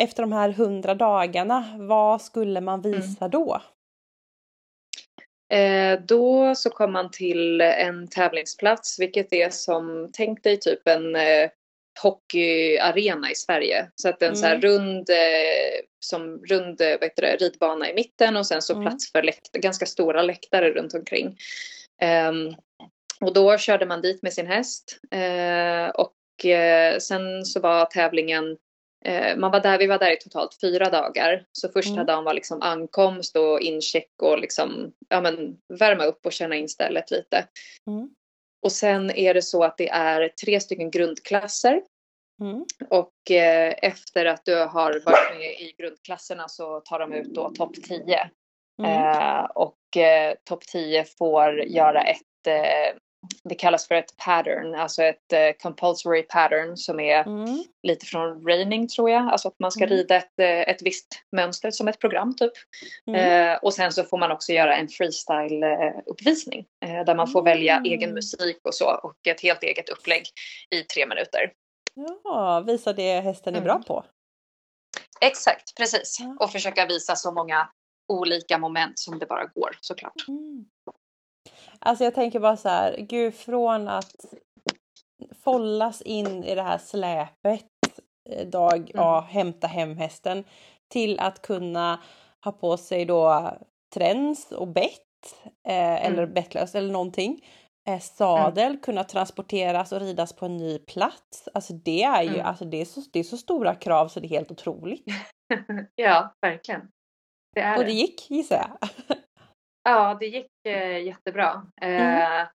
efter de här hundra dagarna, vad skulle man mm. visa då? Eh, då så kom man till en tävlingsplats, vilket är som, tänk dig typ en eh, hockeyarena i Sverige. Så att en mm. så här mm. rund, eh, som rund vad heter det, ridbana i mitten och sen så mm. plats för läkt ganska stora läktare runt omkring. Um, och då körde man dit med sin häst eh, och och eh, sen så var tävlingen eh, man var där, vi var där i totalt fyra dagar. Så första mm. dagen var liksom ankomst och incheck och liksom, ja men värma upp och känna in stället lite. Mm. Och sen är det så att det är tre stycken grundklasser. Mm. Och eh, efter att du har varit med i grundklasserna så tar de ut då topp 10. Mm. Eh, och eh, topp 10 får göra ett eh, det kallas för ett pattern, alltså ett uh, compulsory pattern som är mm. lite från raining tror jag, alltså att man ska mm. rida ett, uh, ett visst mönster som ett program typ. Mm. Uh, och sen så får man också göra en freestyle-uppvisning där man får välja egen mm. musik och så och ett helt eget upplägg i tre minuter. Ja, visa det hästen är bra mm. på. Exakt, precis. Och försöka visa så många olika moment som det bara går såklart. Mm. Alltså jag tänker bara så här, gud från att follas in i det här släpet eh, dag mm. A, hämta hem hästen till att kunna ha på sig då träns och bett eh, eller mm. bettlös eller någonting. Eh, sadel, mm. kunna transporteras och ridas på en ny plats. Alltså det är ju mm. alltså det är, så, det är så stora krav så det är helt otroligt. ja, verkligen. Det och det gick gissar jag. Ja, det gick eh, jättebra. Mm. Eh,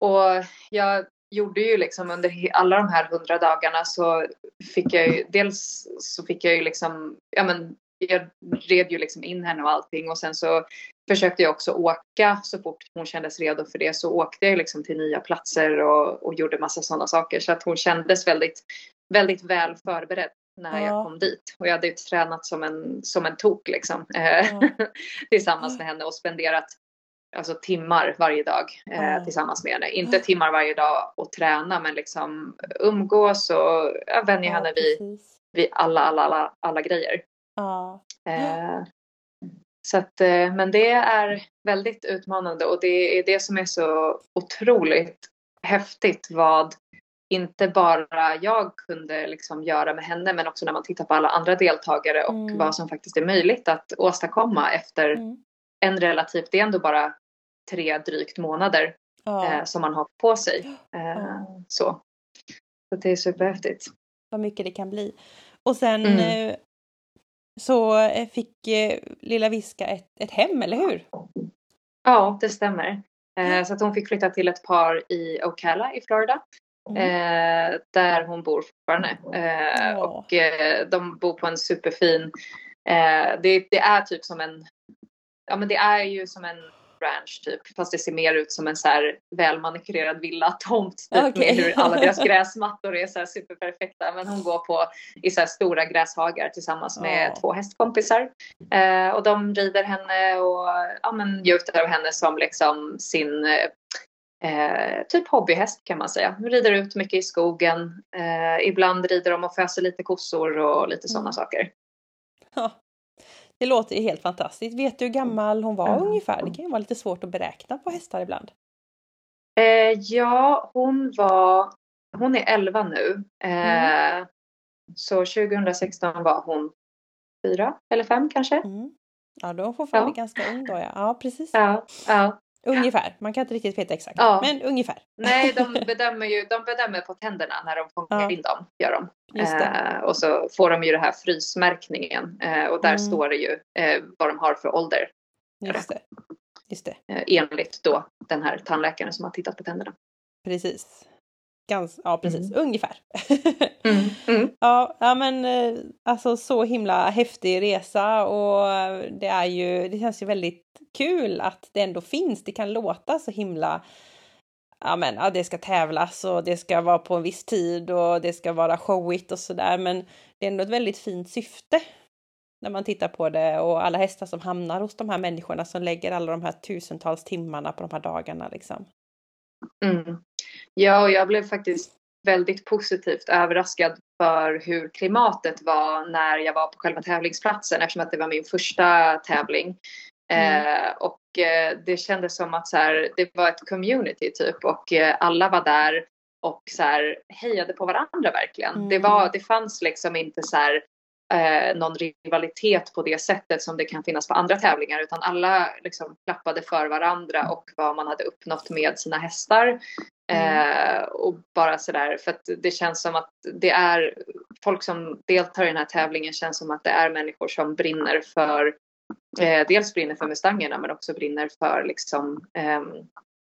och jag gjorde ju liksom under alla de här hundra dagarna så fick jag ju dels så fick jag ju liksom, ja men jag red ju liksom in henne och allting och sen så försökte jag också åka så fort hon kändes redo för det så åkte jag liksom till nya platser och, och gjorde massa sådana saker så att hon kändes väldigt, väldigt väl förberedd när ja. jag kom dit. Och jag hade ju tränat som en, som en tok liksom. Eh, ja. tillsammans med henne och spenderat alltså, timmar varje dag eh, ja. tillsammans med henne. Inte timmar varje dag och träna men liksom umgås och ja, vänja henne vid, vid alla, alla, alla, alla grejer. Eh, så att, eh, men det är väldigt utmanande och det är det som är så otroligt häftigt vad inte bara jag kunde liksom göra med henne men också när man tittar på alla andra deltagare och mm. vad som faktiskt är möjligt att åstadkomma efter mm. en relativt, det är ändå bara tre drygt månader ja. eh, som man har på sig. Eh, ja. så. så det är superhäftigt. Vad mycket det kan bli. Och sen mm. eh, så eh, fick eh, lilla Viska ett, ett hem, eller hur? Ja, det stämmer. Eh, så att hon fick flytta till ett par i Ocala i Florida. Mm. Eh, där hon bor fortfarande. Eh, oh. Och eh, de bor på en superfin, eh, det, det, är typ som en, ja men det är ju som en ranch typ. Fast det ser mer ut som en så här välmanikurerad villa-tomt. Typ, okay. Med hur alla deras gräsmattor är så här superperfekta. Men hon går på i så här stora gräshagar tillsammans med oh. två hästkompisar. Eh, och de rider henne och ja, men njuter av henne som liksom sin eh, typ hobbyhäst kan man säga. De rider ut mycket i skogen. Eh, ibland rider de och föser lite kossor och lite sådana Mm. saker. Ja. Det låter ju helt fantastiskt. Vet du hur gammal hon var Ja. ungefär? Det kan ju vara lite svårt att beräkna på hästar ibland. Eh, ja, hon var, hon är 11 nu. Mm. Eh, Så 2016 var hon fyra eller fem kanske. Mm. Ja, då är hon fortfarande Ja. ganska ung då ja. Ja, precis. Ja, ja. Ungefär. Man kan inte riktigt veta exakt. Ja. Men ungefär. Nej, de bedömer ju de bedömer på tänderna när de fångar Ja. in dem. Gör de. Eh, och så får de ju det här frysmärkningen. Eh, och där Mm. står det ju eh, vad de har för ålder. Just det. Just det. Eh, enligt då den här tandläkaren som har tittat på tänderna. Precis. Gans, ja, precis. Ungefär. Mm. Ja, ja men eh, alltså så himla häftig resa och det är ju, det känns ju väldigt kul att det ändå finns. Det kan låta så himla, ja men ja, det ska tävlas och det ska vara på en viss tid och det ska vara showigt och sådär men det är ändå ett väldigt fint syfte när man tittar på det och alla hästar som hamnar hos de här människorna som lägger alla de här tusentals timmarna på de här dagarna liksom. Mm. Ja, och jag blev faktiskt väldigt positivt överraskad för hur klimatet var när jag var på själva tävlingsplatsen eftersom att det var min första tävling. Mm. Eh, och eh, det kändes som att så här, det var ett community typ och eh, alla var där och så här, hejade på varandra verkligen. Mm. Det, var, det fanns liksom inte så här, eh, någon rivalitet på det sättet som det kan finnas på andra tävlingar utan alla liksom klappade för varandra och vad man hade uppnått med sina hästar. Eh, och bara sådär för att det känns som att det är folk som deltar i den här tävlingen känns som att det är människor som brinner för eh, dels brinner för Mustangerna men också brinner för liksom ehm,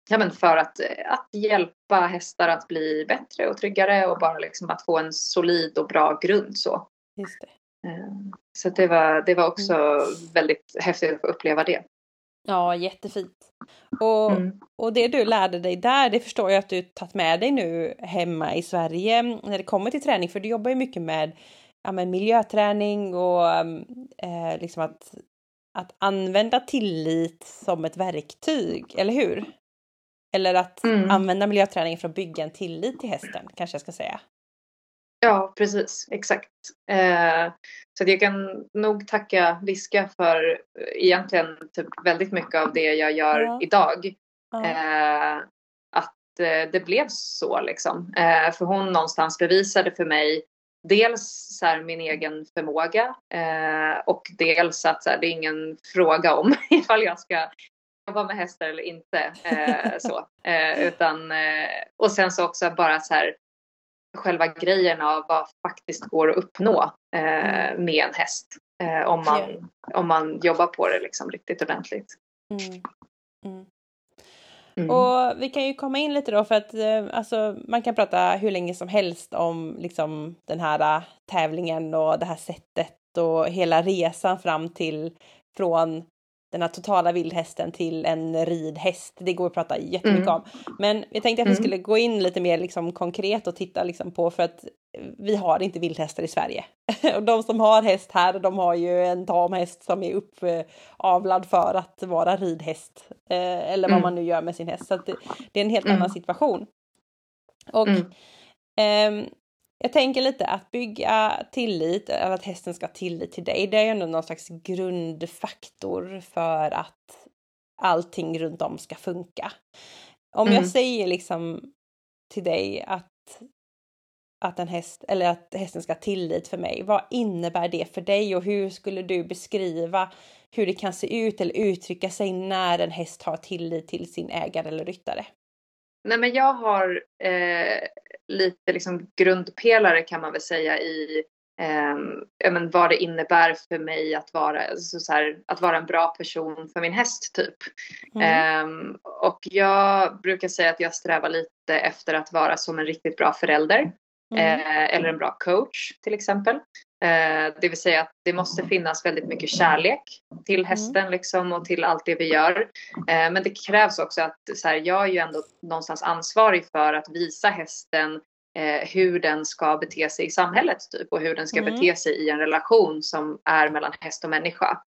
ja, men för att, att hjälpa hästar att bli bättre och tryggare och bara liksom att få en solid och bra grund så. Just det. Eh, Så det var, det var också väldigt häftigt att få uppleva det. Ja, jättefint. Och, Mm. och det du lärde dig där, det förstår jag att du tagit med dig nu hemma i Sverige när det kommer till träning, för du jobbar ju mycket med, ja, med miljöträning och eh, liksom att, att använda tillit som ett verktyg, eller hur? Eller att Mm. använda miljöträning för att bygga en tillit till hästen, kanske jag ska säga. Ja, precis. Exakt. Eh, så att jag kan nog tacka Viska för eh, egentligen typ väldigt mycket av det jag gör Ja. idag. Ja. Eh, att eh, det blev så liksom. Eh, för hon någonstans bevisade för mig dels så här, min egen förmåga eh, och dels att så här, det är ingen fråga om ifall jag ska jobba med hästar eller inte. Så. Utan, och sen så också bara så här själva grejen av vad faktiskt går att uppnå eh, med en häst. Eh, om, man, om man jobbar på det liksom riktigt ordentligt. Mm. Mm. Mm. Och vi kan ju komma in lite då för att eh, alltså, man kan prata hur länge som helst om liksom den här eh, tävlingen och det här sättet och hela resan fram till från den här totala vildhästen till en ridhäst. Det går att prata jättemycket Mm. om. Men jag tänkte att vi Mm. skulle gå in lite mer liksom konkret och titta liksom på för att vi har inte vildhästar i Sverige. och de som har häst här, de har ju en tamhäst som är uppavlad för att vara ridhäst. Eh, eller vad Mm. man nu gör med sin häst. Så det, det är en helt Mm. annan situation. Och Mm. Jag tänker lite att bygga tillit, eller att hästen ska ha tillit till dig, det är ju ändå någon slags grundfaktor för att allting runt om ska funka. Om jag Mm. säger liksom till dig att att en häst eller att hästen ska ha tillit för mig. Vad innebär det för dig och hur skulle du beskriva hur det kan se ut eller uttrycka sig när en häst har tillit till sin ägare eller ryttare? Nej men jag har eh, lite liksom grundpelare kan man väl säga i eh, men vad det innebär för mig att vara, alltså så här, att vara en bra person för min häst typ. Mm. Ehm, och jag brukar säga att jag strävar lite efter att vara som en riktigt bra förälder. Mm. Eh, eller en bra coach till exempel. Eh, det vill säga att det måste finnas väldigt mycket kärlek till hästen liksom, och till allt det vi gör. Eh, men det krävs också att så här, jag är ju ändå någonstans ansvarig för att visa hästen eh, hur den ska bete sig i samhället typ och hur den ska Mm. bete sig i en relation som är mellan häst och människa.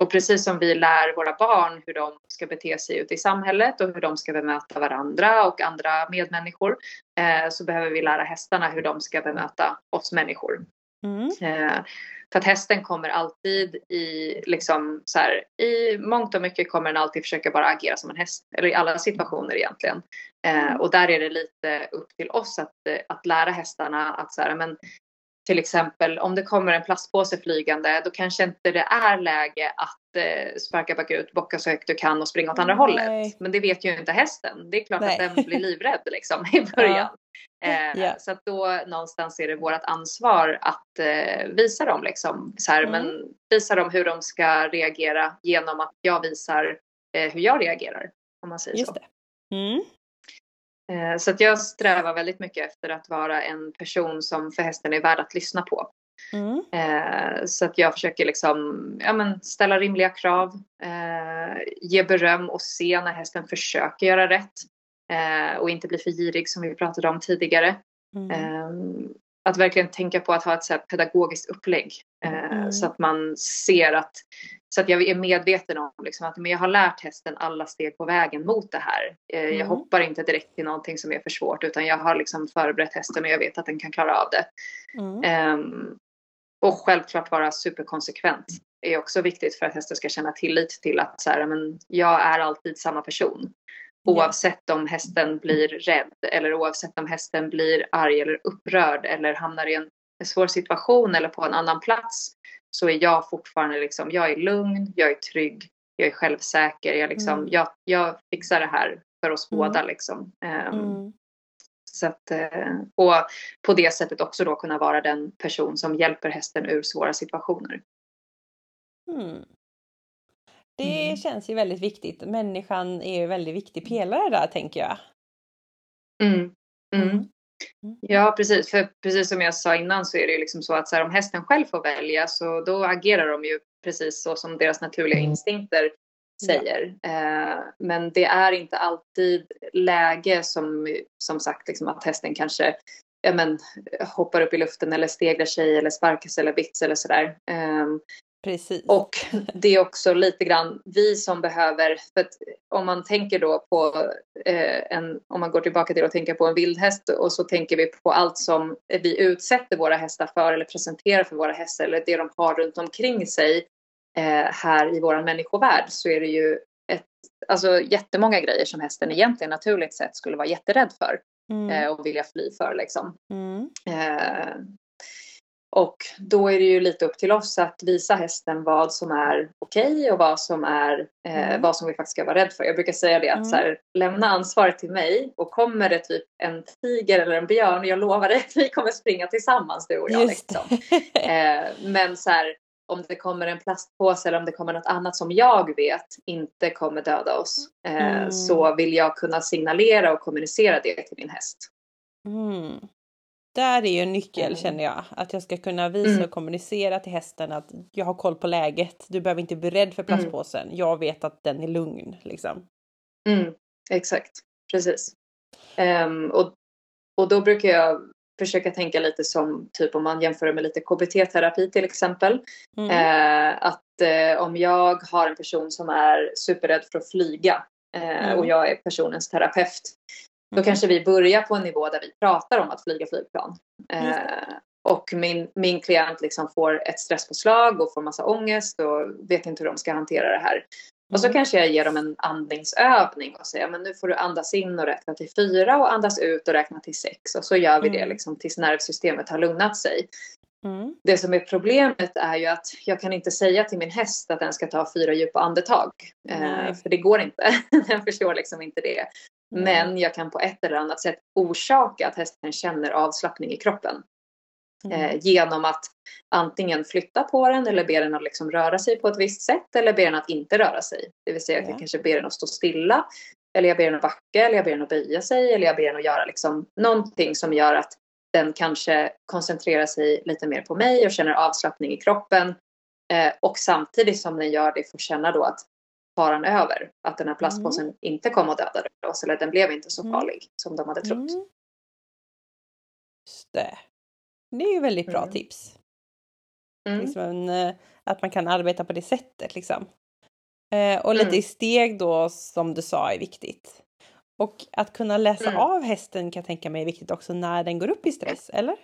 Och precis som vi lär våra barn hur de ska bete sig ute i samhället och hur de ska bemöta varandra och andra medmänniskor eh, så behöver vi lära hästarna hur de ska bemöta oss människor. Mm. Eh, för att hästen kommer alltid i, liksom så här, i mångt och mycket kommer den alltid försöka bara agera som en häst. Eller i alla situationer egentligen. Eh, och där är det lite upp till oss att, att lära hästarna att så här, men till exempel om det kommer en plastpåse flygande då kanske inte det är läge att eh, sparka bakut, bocka så högt du kan och springa åt andra Nej. hållet. Men det vet ju inte hästen. Det är klart Nej. att den blir livrädd liksom i början. Eh, Ja. Så att då någonstans är det vårt ansvar att eh, visa dem liksom så här, Mm. men visa dem hur de ska reagera genom att jag visar eh, hur jag reagerar. Om man säger Just så. det. Mm. Eh, Så att jag strävar väldigt mycket efter att vara en person som för hästen är värd att lyssna på. Mm. Eh, Så att jag försöker liksom, ja, men ställa rimliga krav, eh, ge beröm och se när hästen försöker göra rätt. Och inte bli för girig som vi pratade om tidigare. Mm. Eh, att verkligen tänka på att ha ett så pedagogiskt upplägg. Mm. Så att man ser att, så att jag är medveten om liksom, att men jag har lärt hästen alla steg på vägen mot det här. Eh, Jag Mm. hoppar inte direkt till någonting som är för svårt utan jag har liksom förberett hästen och jag vet att den kan klara av det. Mm. Ehm, och självklart vara superkonsekvent är också viktigt för att hästen ska känna tillit till att så här, men jag är alltid samma person. Oavsett om hästen blir rädd eller oavsett om hästen blir arg eller upprörd eller hamnar i en svår situation eller på en annan plats så är jag fortfarande liksom, jag är lugn, jag är trygg, jag är självsäker, jag, liksom, Mm. jag, jag fixar det här för oss Mm. båda liksom. Mm. så att, eh, och på det sättet också då kunna vara den person som hjälper hästen ur svåra situationer. Mm. Det Mm. känns ju väldigt viktigt. Människan är ju en väldigt viktig pelare där tänker jag. Mm. Mm. Mm. Ja, precis. För precis som jag sa innan så är det ju liksom så att så här, om hästen själv får välja så då agerar de ju precis så som deras naturliga instinkter säger. Eh, men det är inte alltid läge som, som sagt, liksom att hästen kanske ja, men, hoppar upp i luften eller stegrar sig eller sparkas eller bits eller sådär. Eh, Precis. och det är också lite grann vi som behöver, för om man tänker då på eh, en, om man går tillbaka till att tänka på en vildhäst och så tänker vi på allt som vi utsätter våra hästar för eller presenterar för våra hästar eller det de har runt omkring sig eh, här i våran människovärld så är det ju ett, alltså jättemånga grejer som hästen egentligen naturligt sett skulle vara jätterädd för Mm. eh, och vilja fly för liksom. Mm. Och då är det ju lite upp till oss att visa hästen vad som är okej och vad som är eh, Mm. vad som vi faktiskt ska vara rädd för. Jag brukar säga det att Mm. så här, lämna ansvaret till mig och kommer det typ en tiger eller en björn, jag lovar dig att vi kommer springa tillsammans du och jag. Liksom. Eh, men så här, om det kommer en plastpåse eller om det kommer något annat som jag vet inte kommer döda oss eh, Mm. så vill jag kunna signalera och kommunicera det till min häst. Mm. Där är ju en nyckel Mm. känner jag. Att jag ska kunna visa Mm. och kommunicera till hästen att jag har koll på läget. Du behöver inte bli rädd för Mm. plastpåsen. Jag vet att den är lugn liksom. Mm, exakt, precis. Ehm, och, och då brukar jag försöka tänka lite som typ om man jämför med lite KBT-terapi till exempel. Mm. Eh, att eh, om jag har en person som är superrädd för att flyga Mm. och jag är personens terapeut. Då Mm. kanske vi börjar på en nivå där vi pratar om att flyga flygplan. Just Eh, och min, min klient liksom får ett stresspåslag och får massa ångest och vet inte hur de ska hantera det här. Och så Mm. kanske jag ger dem en andningsövning och säger men nu får du andas in och räkna till fyra och andas ut och räkna till sex. Och så gör vi det Mm. liksom tills nervsystemet har lugnat sig. Mm. Det som är problemet är ju att jag kan inte säga till min häst att den ska ta fyra djupa andetag. Eh, för det går inte. den förstår liksom inte det. Men jag kan på ett eller annat sätt orsaka att hästen känner avslappning i kroppen. Mm. Eh, genom att antingen flytta på den eller be den att liksom röra sig på ett visst sätt eller be den att inte röra sig. Det vill säga att Ja. jag kanske ber den att stå stilla eller jag ber den att backa eller jag ber den att böja sig eller jag ber den att göra liksom någonting som gör att den kanske koncentrerar sig lite mer på mig och känner avslappning i kroppen. Eh, och samtidigt som den gör det får känna då att faran över. Att den här plastpåsen inte kom och dödade oss eller den blev inte så Mm. farlig som de hade trott. Mm. Just det. Det är ju väldigt bra Mm. tips. Mm. Liksom en, eh, att man kan arbeta på det sättet liksom. Eh, och lite mm. i steg då som du sa är viktigt. Och att kunna läsa mm. av hästen kan jag tänka mig är viktigt också när den går upp i stress, eller?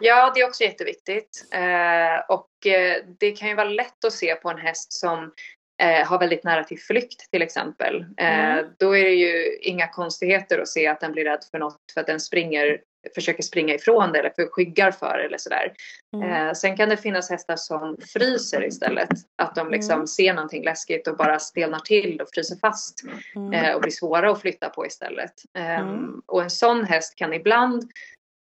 Ja, det är också jätteviktigt. Eh, och eh, det kan ju vara lätt att se på en häst som eh, har väldigt nära till flykt till exempel. Eh, mm. Då är det ju inga konstigheter att se att den blir rädd för något för att den springer försöker springa ifrån det eller för skyggar för eller sådär. Mm. Eh, sen kan det finnas hästar som fryser istället. Att de liksom mm. ser någonting läskigt och bara stelnar till och fryser fast. Mm. Eh, och blir svåra att flytta på istället. Eh, och en sån häst kan ibland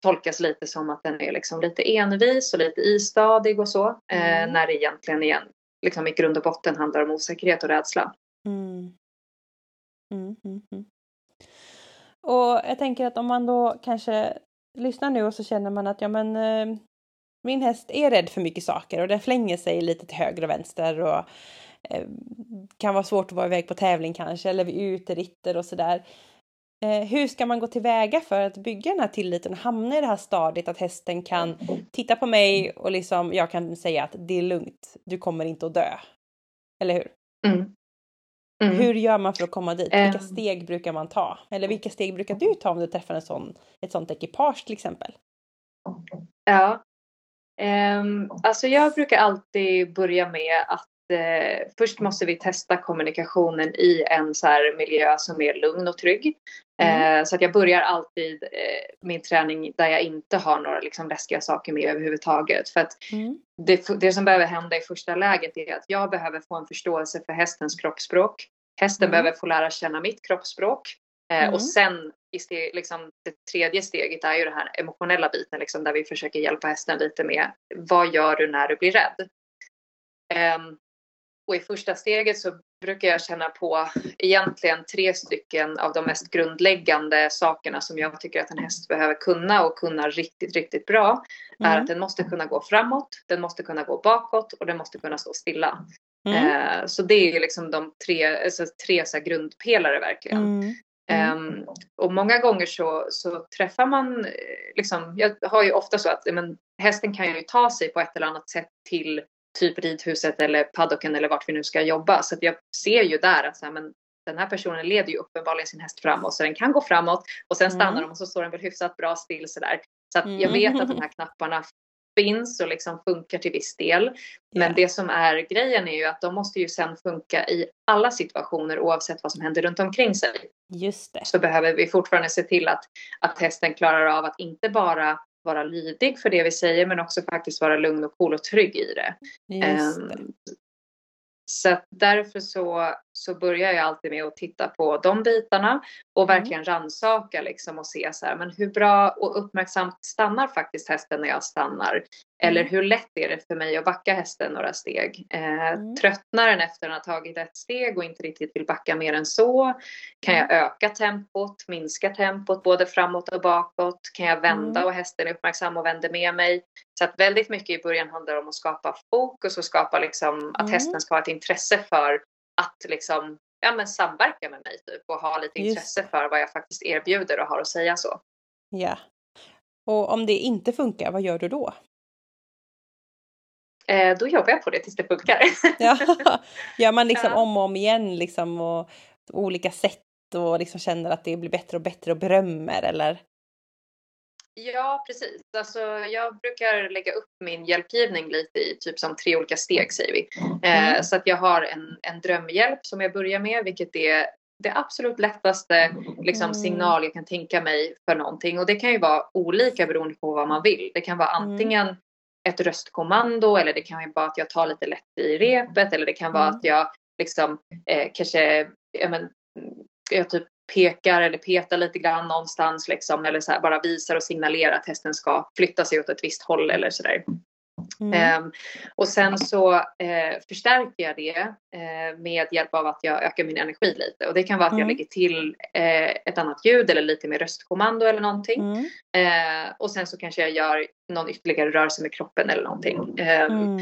tolkas lite som att den är liksom lite envis och lite istadig och så. Eh, mm. när det egentligen igen, liksom i grund och botten handlar om osäkerhet och rädsla. Mm. Mm, mm, mm. Och jag tänker att om man då kanske lyssnar nu och så känner man att ja men eh, min häst är rädd för mycket saker och den flänger sig lite till höger och vänster och eh, kan vara svårt att vara iväg på tävling kanske eller vid uteritter och sådär. Eh, hur ska man gå tillväga för att bygga den här tilliten och hamna i det här stadiet att hästen kan titta på mig och liksom jag kan säga att det är lugnt, du kommer inte att dö. Eller hur? Mm. Mm. Hur gör man för att komma dit? Vilka um. steg brukar man ta? Eller vilka steg brukar du ta om du träffar en sån, ett sånt ekipage till exempel? Ja, um, alltså jag brukar alltid börja med att eh, först måste vi testa kommunikationen i en så här miljö som är lugn och trygg. Mm. Eh, så att jag börjar alltid eh, min träning där jag inte har några liksom, läskiga saker med överhuvudtaget. För att mm. det, det som behöver hända i första läget är att jag behöver få en förståelse för hästens kroppsspråk. Hästen mm. behöver få lära känna mitt kroppsspråk. Eh, och mm. sen i liksom, det tredje steget är ju den här emotionella biten liksom, där vi försöker hjälpa hästen lite med vad gör du när du blir rädd? Um, och i första steget så brukar jag känna på egentligen tre stycken av de mest grundläggande sakerna som jag tycker att en häst behöver kunna och kunna riktigt, riktigt bra. Mm. Är att den måste kunna gå framåt, den måste kunna gå bakåt och den måste kunna stå stilla. Mm. Eh, så det är liksom de tre, alltså tre så grundpelare verkligen. Mm. Um, och många gånger så, så träffar man, eh, liksom, jag har ju ofta så att men, hästen kan ju ta sig på ett eller annat sätt till typ ridhuset eller paddocken eller vart vi nu ska jobba. Så jag ser ju där att så här, men den här personen leder ju uppenbarligen sin häst framåt så den kan gå framåt och sen stannar mm. de och så står den väl hyfsat bra still sådär. Så att jag vet att de här knapparna finns och liksom funkar till viss del. Men yeah. det som är grejen är ju att de måste ju sen funka i alla situationer oavsett vad som händer runt omkring sig. Just det. Så behöver vi fortfarande se till att, att hästen klarar av att inte bara vara lydig för det vi säger men också faktiskt vara lugn och cool och trygg i det. Just det. Um, så därför så, så börjar jag alltid med att titta på de bitarna och mm. verkligen rannsaka liksom och se så här, men hur bra och uppmärksamt stannar faktiskt hästen när jag stannar? Eller mm. hur lätt är det för mig att backa hästen några steg? Eh, mm. Tröttnar den efter att ha tagit ett steg och inte riktigt vill backa mer än så? Kan jag mm. öka tempot, minska tempot både framåt och bakåt? Kan jag vända och hästen är uppmärksam och vänder med mig? Så att väldigt mycket i början handlar om att skapa fokus och skapa liksom att hästen ska ha ett intresse för att liksom ja, men samverka med mig typ och ha lite intresse Just. för vad jag faktiskt erbjuder och har att säga så. Ja. Och om det inte funkar, vad gör du då? Eh, då jobbar jag på det tills det funkar. ja. Gör man liksom ja. om och om igen liksom och olika sätt och liksom känner att det blir bättre och bättre och berömmer eller? Ja, precis. Alltså, jag brukar lägga upp min hjälpgivning lite i typ som tre olika steg säger vi. Eh, mm. så att jag har en, en drömhjälp som jag börjar med, vilket är det absolut lättaste liksom, mm. signal jag kan tänka mig för någonting. Och det kan ju vara olika beroende på vad man vill. Det kan vara mm. antingen ett röstkommando eller det kan vara att jag tar lite lätt i repet eller det kan vara mm. att jag liksom eh, kanske ja, men, jag typ pekar eller petar lite grann någonstans liksom eller så här, bara visar och signalerar att hästen ska flytta sig åt ett visst håll eller sådär. Mm. Um, och sen så uh, förstärker jag det uh, med hjälp av att jag ökar min energi lite. Och det kan vara att mm. jag lägger till uh, ett annat ljud eller lite mer röstkommando eller någonting. Mm. och sen så kanske jag gör någon ytterligare rörelse med kroppen eller någonting. Um,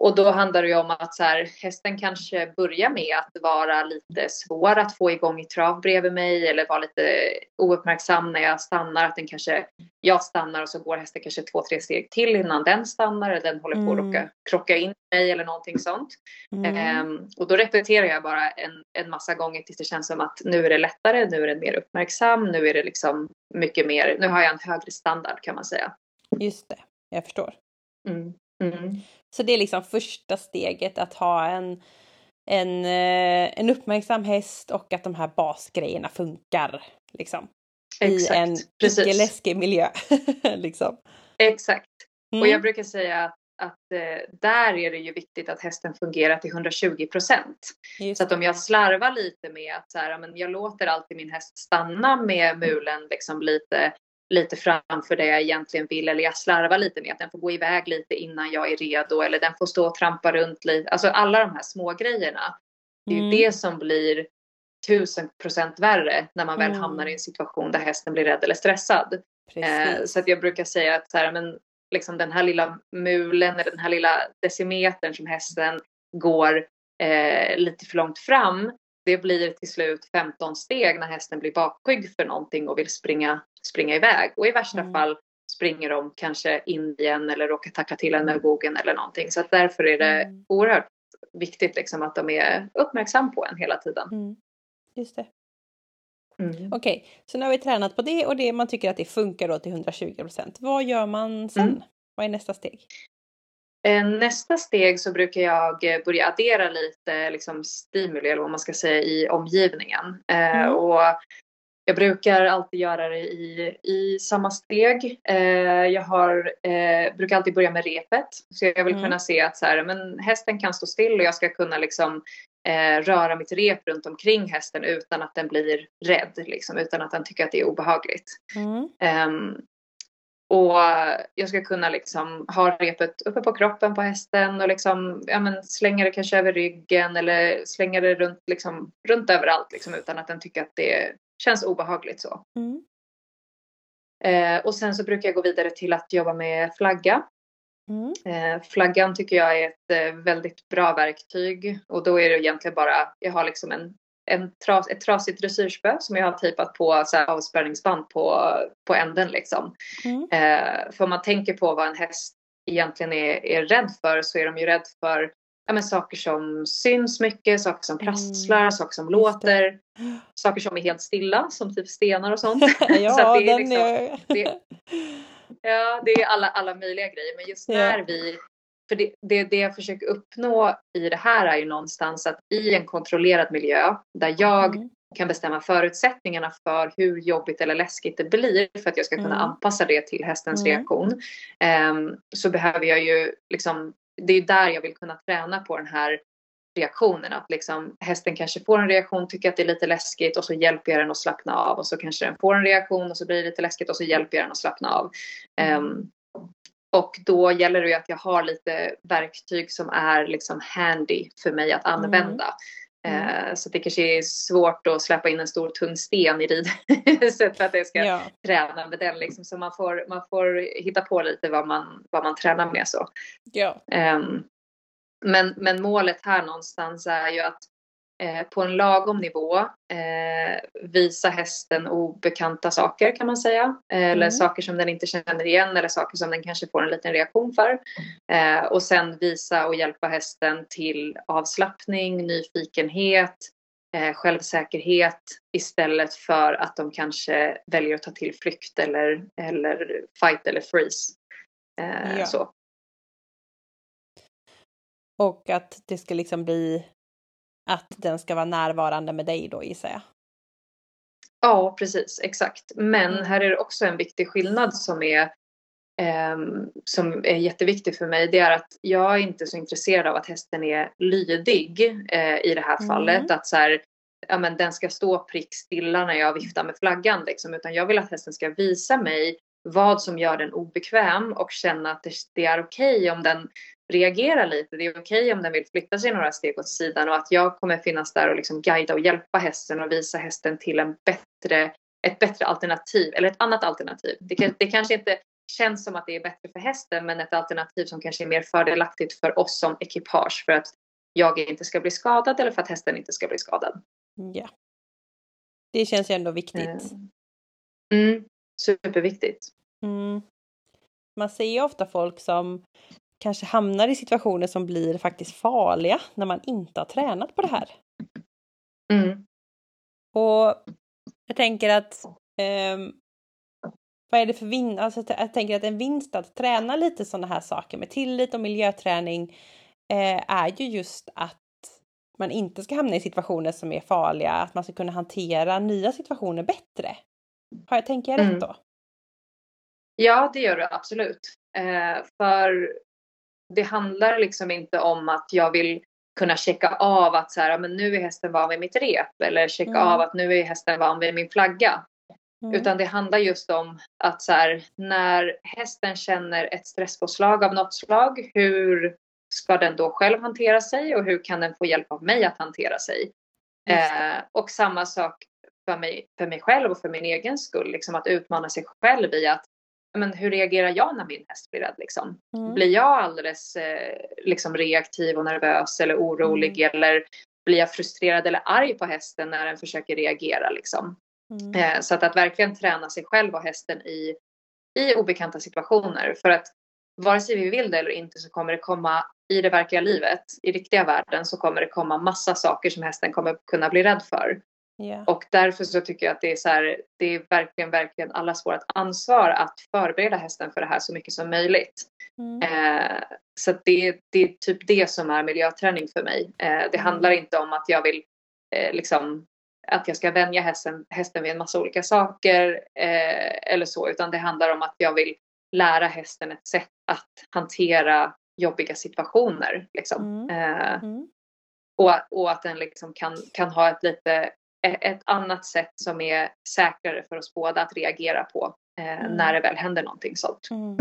och då handlar det ju om att så här, hästen kanske börjar med att vara lite svår att få igång i trav bredvid mig eller vara lite ouppmärksam när jag stannar. Att den kanske, jag stannar och så går hästen kanske två, tre steg till innan den stannar eller den håller på att Mm. krocka in mig eller någonting sånt. Mm. Ehm, och då repeterar jag bara en, en massa gånger tills det känns som att nu är det lättare, nu är den mer uppmärksam, nu är det liksom mycket mer, nu har jag en högre standard kan man säga. Just det, jag förstår. Mm. Mm. Så det är liksom första steget att ha en, en, eh, en uppmärksam häst och att de här basgrejerna funkar. Liksom, Exakt, I en precis. icke-läskig miljö. liksom. Exakt. Mm. Och jag brukar säga att, att eh, där är det ju viktigt att hästen fungerar till 120 procent. Så att om jag slarvar lite med att så här, men jag låter alltid min häst stanna med mulen liksom lite, lite framför det jag egentligen vill eller jag slarvar lite med att den får gå iväg lite innan jag är redo eller den får stå och trampa runt lite. Alltså alla de här små grejerna. Det är ju Mm. det som blir tusen procent värre när man väl Mm. hamnar i en situation där hästen blir rädd eller stressad. Eh, så att jag brukar säga att så här, men, liksom den här lilla mulen eller den här lilla decimetern som hästen går eh, lite för långt fram. Det blir till slut 15 steg när hästen blir bakskygg för någonting och vill springa, springa iväg. Och i värsta Mm. fall springer de kanske in igen eller råkar tacka till en med bogen eller någonting. Så att därför är det Mm. oerhört viktigt liksom att de är uppmärksam på en hela tiden. Mm. Just det. Mm. Okej, så nu har vi tränat på det och det man tycker att det funkar då till 120 procent. Vad gör man sen? Mm. Vad är nästa steg? Eh, Nästa steg så brukar jag eh, börja addera lite liksom, stimuli eller vad man ska säga i omgivningen. Eh, Mm. Och jag brukar alltid göra det i, i samma steg. Eh, jag har, eh, brukar alltid börja med repet. Så jag vill Mm. kunna se att så här, men hästen kan stå still och jag ska kunna liksom, eh, röra mitt rep runt omkring hästen utan att den blir rädd. Liksom, utan att den tycker att det är obehagligt. Mm. Ehm, och jag ska kunna liksom ha repet uppe på kroppen på hästen och liksom, ja, men slänga det kanske över ryggen eller slänga det runt, liksom, runt överallt liksom, utan att den tycker att det känns obehagligt så. Mm. Eh, och sen så brukar jag gå vidare till att jobba med flagga. Mm. Eh, flaggan tycker jag är ett eh, väldigt bra verktyg och då är det egentligen bara, jag har liksom en, en tras, ett trasigt dressyrspö som jag har tejpat på så här, avspärrningsband på, på änden liksom. Mm. Eh, för om man tänker på vad en häst egentligen är, är rädd för så är de ju rädd för ja, men saker som syns mycket, saker som prasslar, Mm, saker som låter, saker som är helt stilla som typ stenar och sånt. ja, Så det är den liksom- är... det- Ja, det är alla, alla möjliga grejer. Men just Ja. när vi... För det, det, det jag försöker uppnå i det här är ju någonstans att i en kontrollerad miljö där jag Mm. kan bestämma förutsättningarna för hur jobbigt eller läskigt det blir för att jag ska kunna Mm. anpassa det till hästens Mm. reaktion. ehm, så behöver jag ju liksom, det är där jag vill kunna träna på den här reaktionen. Att liksom, hästen kanske får en reaktion, tycker att det är lite läskigt och så hjälper jag den att slappna av. Och så kanske den får en reaktion och så blir det lite läskigt och så hjälper jag den att slappna av. Ehm, och då gäller det ju att jag har lite verktyg som är liksom handy för mig att använda. Mm. Eh, så det kanske är svårt att släppa in en stor tung sten i ridhuset för att jag ska Ja. träna med den. Liksom. Så man får, man får hitta på lite vad man, vad man tränar med. så. ja. Ehm, men, men målet här någonstans är ju att eh, på en lagom nivå eh, visa hästen obekanta saker kan man säga. Eller Mm. saker som den inte känner igen eller saker som den kanske får en liten reaktion för. Eh, och sen visa och hjälpa hästen till avslappning, nyfikenhet, eh, självsäkerhet istället för att de kanske väljer att ta till flykt eller, eller fight eller freeze. Eh, Ja. så. Och att det ska liksom bli att den ska vara närvarande med dig då gissar jag. Ja, precis, exakt. Men Mm. här är det också en viktig skillnad som är ehm, som är jätteviktig för mig. Det är att jag är inte så intresserad av att hästen är lydig eh, i det här Mm. fallet. Att så här, ja, men den ska stå prick stilla när jag viftar med flaggan. Liksom. Utan jag vill att hästen ska visa mig vad som gör den obekväm och känna att det, är okej om den reagerar lite. Det är okej om den vill flytta sig några steg åt sidan och att jag kommer finnas där och liksom guida och hjälpa hästen och visa hästen till en bättre, ett bättre alternativ eller ett annat alternativ. Det, kan, det kanske inte känns som att det är bättre för hästen men ett alternativ som kanske är mer fördelaktigt för oss som ekipage för att jag inte ska bli skadad eller för att hästen inte ska bli skadad. Ja. Det känns ju ändå viktigt. Eh, mm, superviktigt. Mm. Man ser ju ofta folk som kanske hamnar i situationer som blir faktiskt farliga när man inte har tränat på det här. Mm. Och jag tänker att um, vad är det för vinst? Alltså, jag tänker att en vinst att träna lite sådana här saker med tillit och miljöträning eh, är ju just att man inte ska hamna i situationer som är farliga, att man ska kunna hantera nya situationer bättre. Har jag tänkt rätt mm. då? Ja, det gör du absolut. Eh, för det handlar liksom inte om att jag vill kunna checka av att så här, men nu är hästen van vid mitt rep eller checka mm. av att nu är hästen van vid min flagga. Mm. Utan det handlar just om att så här, när hästen känner ett stresspåslag av något slag, hur ska den då själv hantera sig och hur kan den få hjälp av mig att hantera sig? Eh, och samma sak för mig, för mig själv och för min egen skull, liksom att utmana sig själv i att men hur reagerar jag när min häst blir rädd? Liksom? Mm. Blir jag alldeles eh, liksom reaktiv och nervös eller orolig mm. eller blir jag frustrerad eller arg på hästen när den försöker reagera? Liksom? Mm. Eh, så att, att verkligen träna sig själv och hästen i, i obekanta situationer. För att vare sig vi vill det eller inte så kommer det komma i det verkliga livet, i riktiga världen så kommer det komma massa saker som hästen kommer kunna bli rädd för. Yeah. Och därför så tycker jag att det är så här, det är verkligen, verkligen allas vårt ansvar att förbereda hästen för det här så mycket som möjligt. Mm. Eh, så det, det är typ det som är miljöträning för mig. Eh, det mm. handlar inte om att jag vill eh, liksom att jag ska vänja hästen, hästen vid en massa olika saker eh, eller så, utan det handlar om att jag vill lära hästen ett sätt att hantera jobbiga situationer. Liksom. Mm. Eh, mm. och, och att den liksom kan, kan ha ett lite ett annat sätt som är säkrare för oss båda att reagera på eh, mm. när det väl händer någonting sånt. Mm.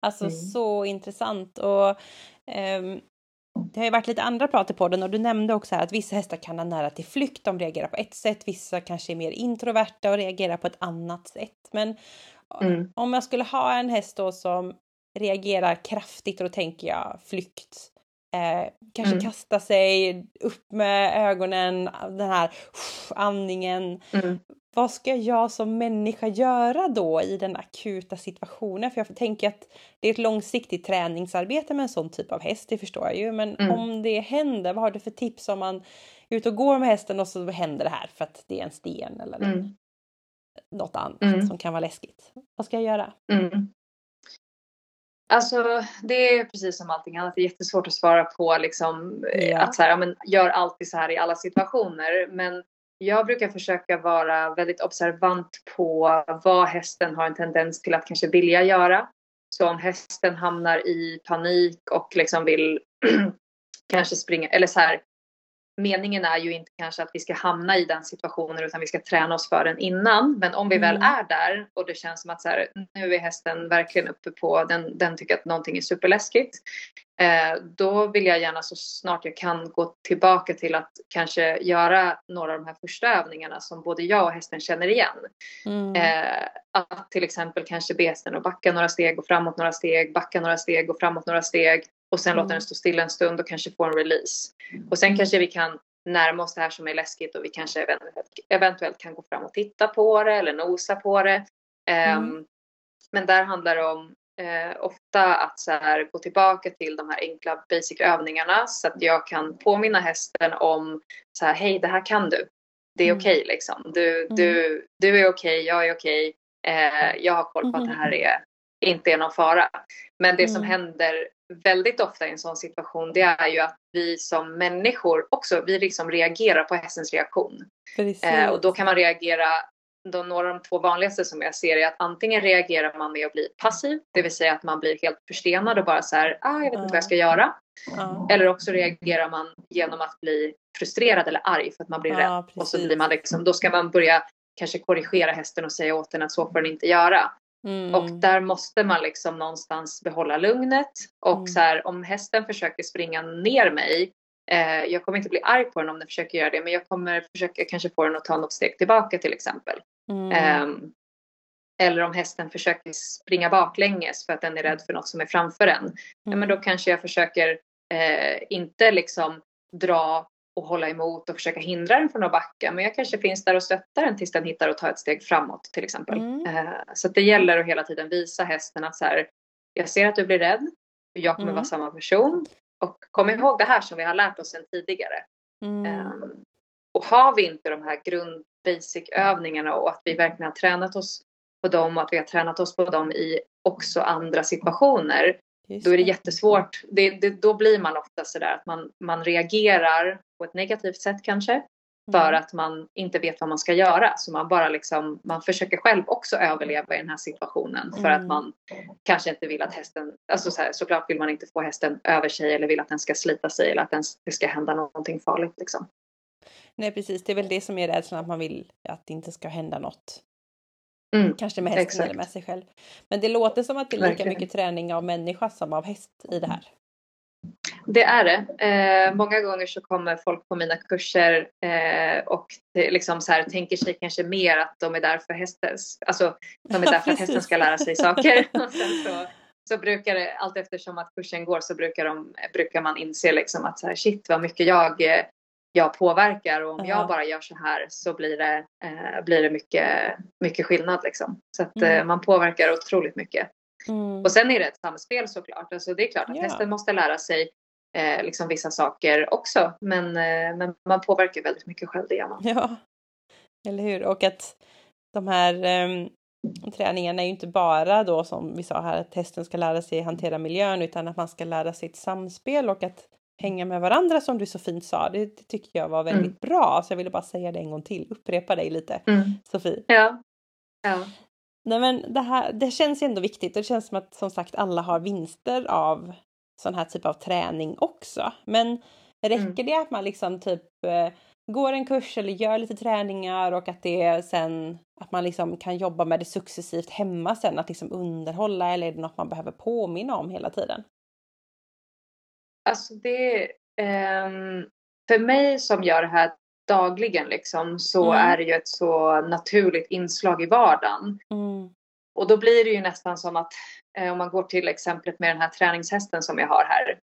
Alltså mm. så intressant och um, det har ju varit lite andra prat i podden och du nämnde också att vissa hästar kan ha nära till flykt, de reagerar på ett sätt, vissa kanske är mer introverta och reagerar på ett annat sätt. Men mm. om jag skulle ha en häst då som reagerar kraftigt och då tänker jag flykt. Eh, kanske mm. kasta sig upp med ögonen, den här uff, andningen. Mm. Vad ska jag som människa göra då i den akuta situationen? För jag tänker att det är ett långsiktigt träningsarbete med en sån typ av häst, det förstår jag ju. Men mm. om det händer, vad har du för tips om man är ute och går med hästen och så händer det här för att det är en sten eller mm. något annat mm. som kan vara läskigt? Vad ska jag göra? Alltså det är precis som allting annat, det är jättesvårt att svara på liksom eh, ja. att så här, ja, men gör alltid så här i alla situationer. Men jag brukar försöka vara väldigt observant på vad hästen har en tendens till att kanske vilja göra. Så om hästen hamnar i panik och liksom vill kanske springa, eller så här, meningen är ju inte kanske att vi ska hamna i den situationen utan vi ska träna oss för den innan. Men om vi mm. väl är där och det känns som att så här, nu är hästen verkligen uppe på, den, den tycker att någonting är superläskigt. Eh, då vill jag gärna så snart jag kan gå tillbaka till att kanske göra några av de här första övningarna som både jag och hästen känner igen. Mm. Eh, att till exempel kanske be hästen att backa några steg, gå framåt några steg, backa några steg, gå framåt några steg och sen mm. låta den stå still en stund och kanske få en release. Och sen kanske vi kan närma oss det här som är läskigt och vi kanske eventuellt, kan gå fram och titta på det eller nosa på det. Mm. Um, men där handlar det om eh, ofta att så här, gå tillbaka till de här enkla basic övningarna så att jag kan påminna hästen om så här, hej det här kan du. Det är mm. okej okay, liksom. Du, mm. du, du är okej, okay, jag är okej. Okay. Eh, jag har koll på att det här mm-hmm. är, inte är någon fara. Men det som mm. händer väldigt ofta i en sån situation det är ju att vi som människor också, vi liksom reagerar på hästens reaktion. Eh, och då kan man reagera, då några av de två vanligaste som jag ser är att antingen reagerar man med att bli passiv, det vill säga att man blir helt förstenad och bara så här, ah, jag vet inte vad jag ska göra. Ja. Eller också reagerar man genom att bli frustrerad eller arg för att man blir ja, rädd. Precis. Och så blir man liksom, då ska man börja kanske korrigera hästen och säga åt den att så får den inte göra. Mm. Och där måste man liksom någonstans behålla lugnet. Och mm. så här, om hästen försöker springa ner mig. Eh, jag kommer inte bli arg på den om den försöker göra det. Men jag kommer försöka kanske få den att ta något steg tillbaka till exempel. Mm. Eh, eller om hästen försöker springa baklänges för att den är rädd för något som är framför en. Mm. Ja, men då kanske jag försöker eh, inte liksom dra och hålla emot och försöka hindra den från att backa. Men jag kanske finns där och stöttar den tills den hittar och tar ett steg framåt till exempel. Mm. Eh, så det gäller att hela tiden visa hästen att så här, jag ser att du blir rädd. Jag kommer mm. vara samma person. Och kom ihåg det här som vi har lärt oss sedan tidigare. Mm. Um, och har vi inte de här grund basic övningarna och att vi verkligen har tränat oss på dem och att vi har tränat oss på dem i också andra situationer. Då är det jättesvårt. Det, det, då blir man ofta sådär att man, man reagerar på ett negativt sätt kanske. För mm. att man inte vet vad man ska göra. Så man bara liksom, man försöker själv också överleva i den här situationen. För mm. att man kanske inte vill att hästen, alltså så här, såklart vill man inte få hästen över sig eller vill att den ska slita sig eller att den, det ska hända någonting farligt liksom. Nej precis, det är väl det som är rädslan att man vill att det inte ska hända något. Mm, Kanske med hästen exakt. eller med sig själv. Men det låter som att det är lika Verkligen. mycket träning av människa som av häst i det här. Det är det. Eh, många gånger så kommer folk på mina kurser eh, och liksom så här, tänker sig kanske mer att de är där för hästen. Alltså de är där för att hästen ska lära sig saker. och sen så, så brukar det, allt eftersom att kursen går så brukar, de, brukar man inse liksom att så här, shit vad mycket jag jag påverkar och om uh -huh. jag bara gör så här så blir det, eh, blir det mycket, mycket skillnad liksom. Så att mm. eh, man påverkar otroligt mycket. Mm. Och sen är det ett samspel såklart. Alltså det är klart att ja. hästen måste lära sig eh, liksom vissa saker också. Men, eh, men man påverkar väldigt mycket själv, det gör man. Ja, eller hur? Och att de här um, träningarna är ju inte bara då som vi sa här att hästen ska lära sig hantera miljön utan att man ska lära sig ett samspel och att hänga med varandra som du så fint sa. Det, det tycker jag var väldigt mm. bra. Så jag ville bara säga det en gång till. Upprepa dig lite mm. Sofie. Ja. ja. Nej men det här, det känns ändå viktigt och det känns som att som sagt alla har vinster av sån här typ av träning också. Men räcker mm. det att man liksom typ eh, går en kurs eller gör lite träningar och att det sen att man liksom kan jobba med det successivt hemma sen att liksom underhålla eller är det något man behöver påminna om hela tiden? Alltså det, um, för mig som gör det här dagligen liksom så mm. är det ju ett så naturligt inslag i vardagen. Mm. Och då blir det ju nästan som att om man går till exemplet med den här träningshästen som jag har här.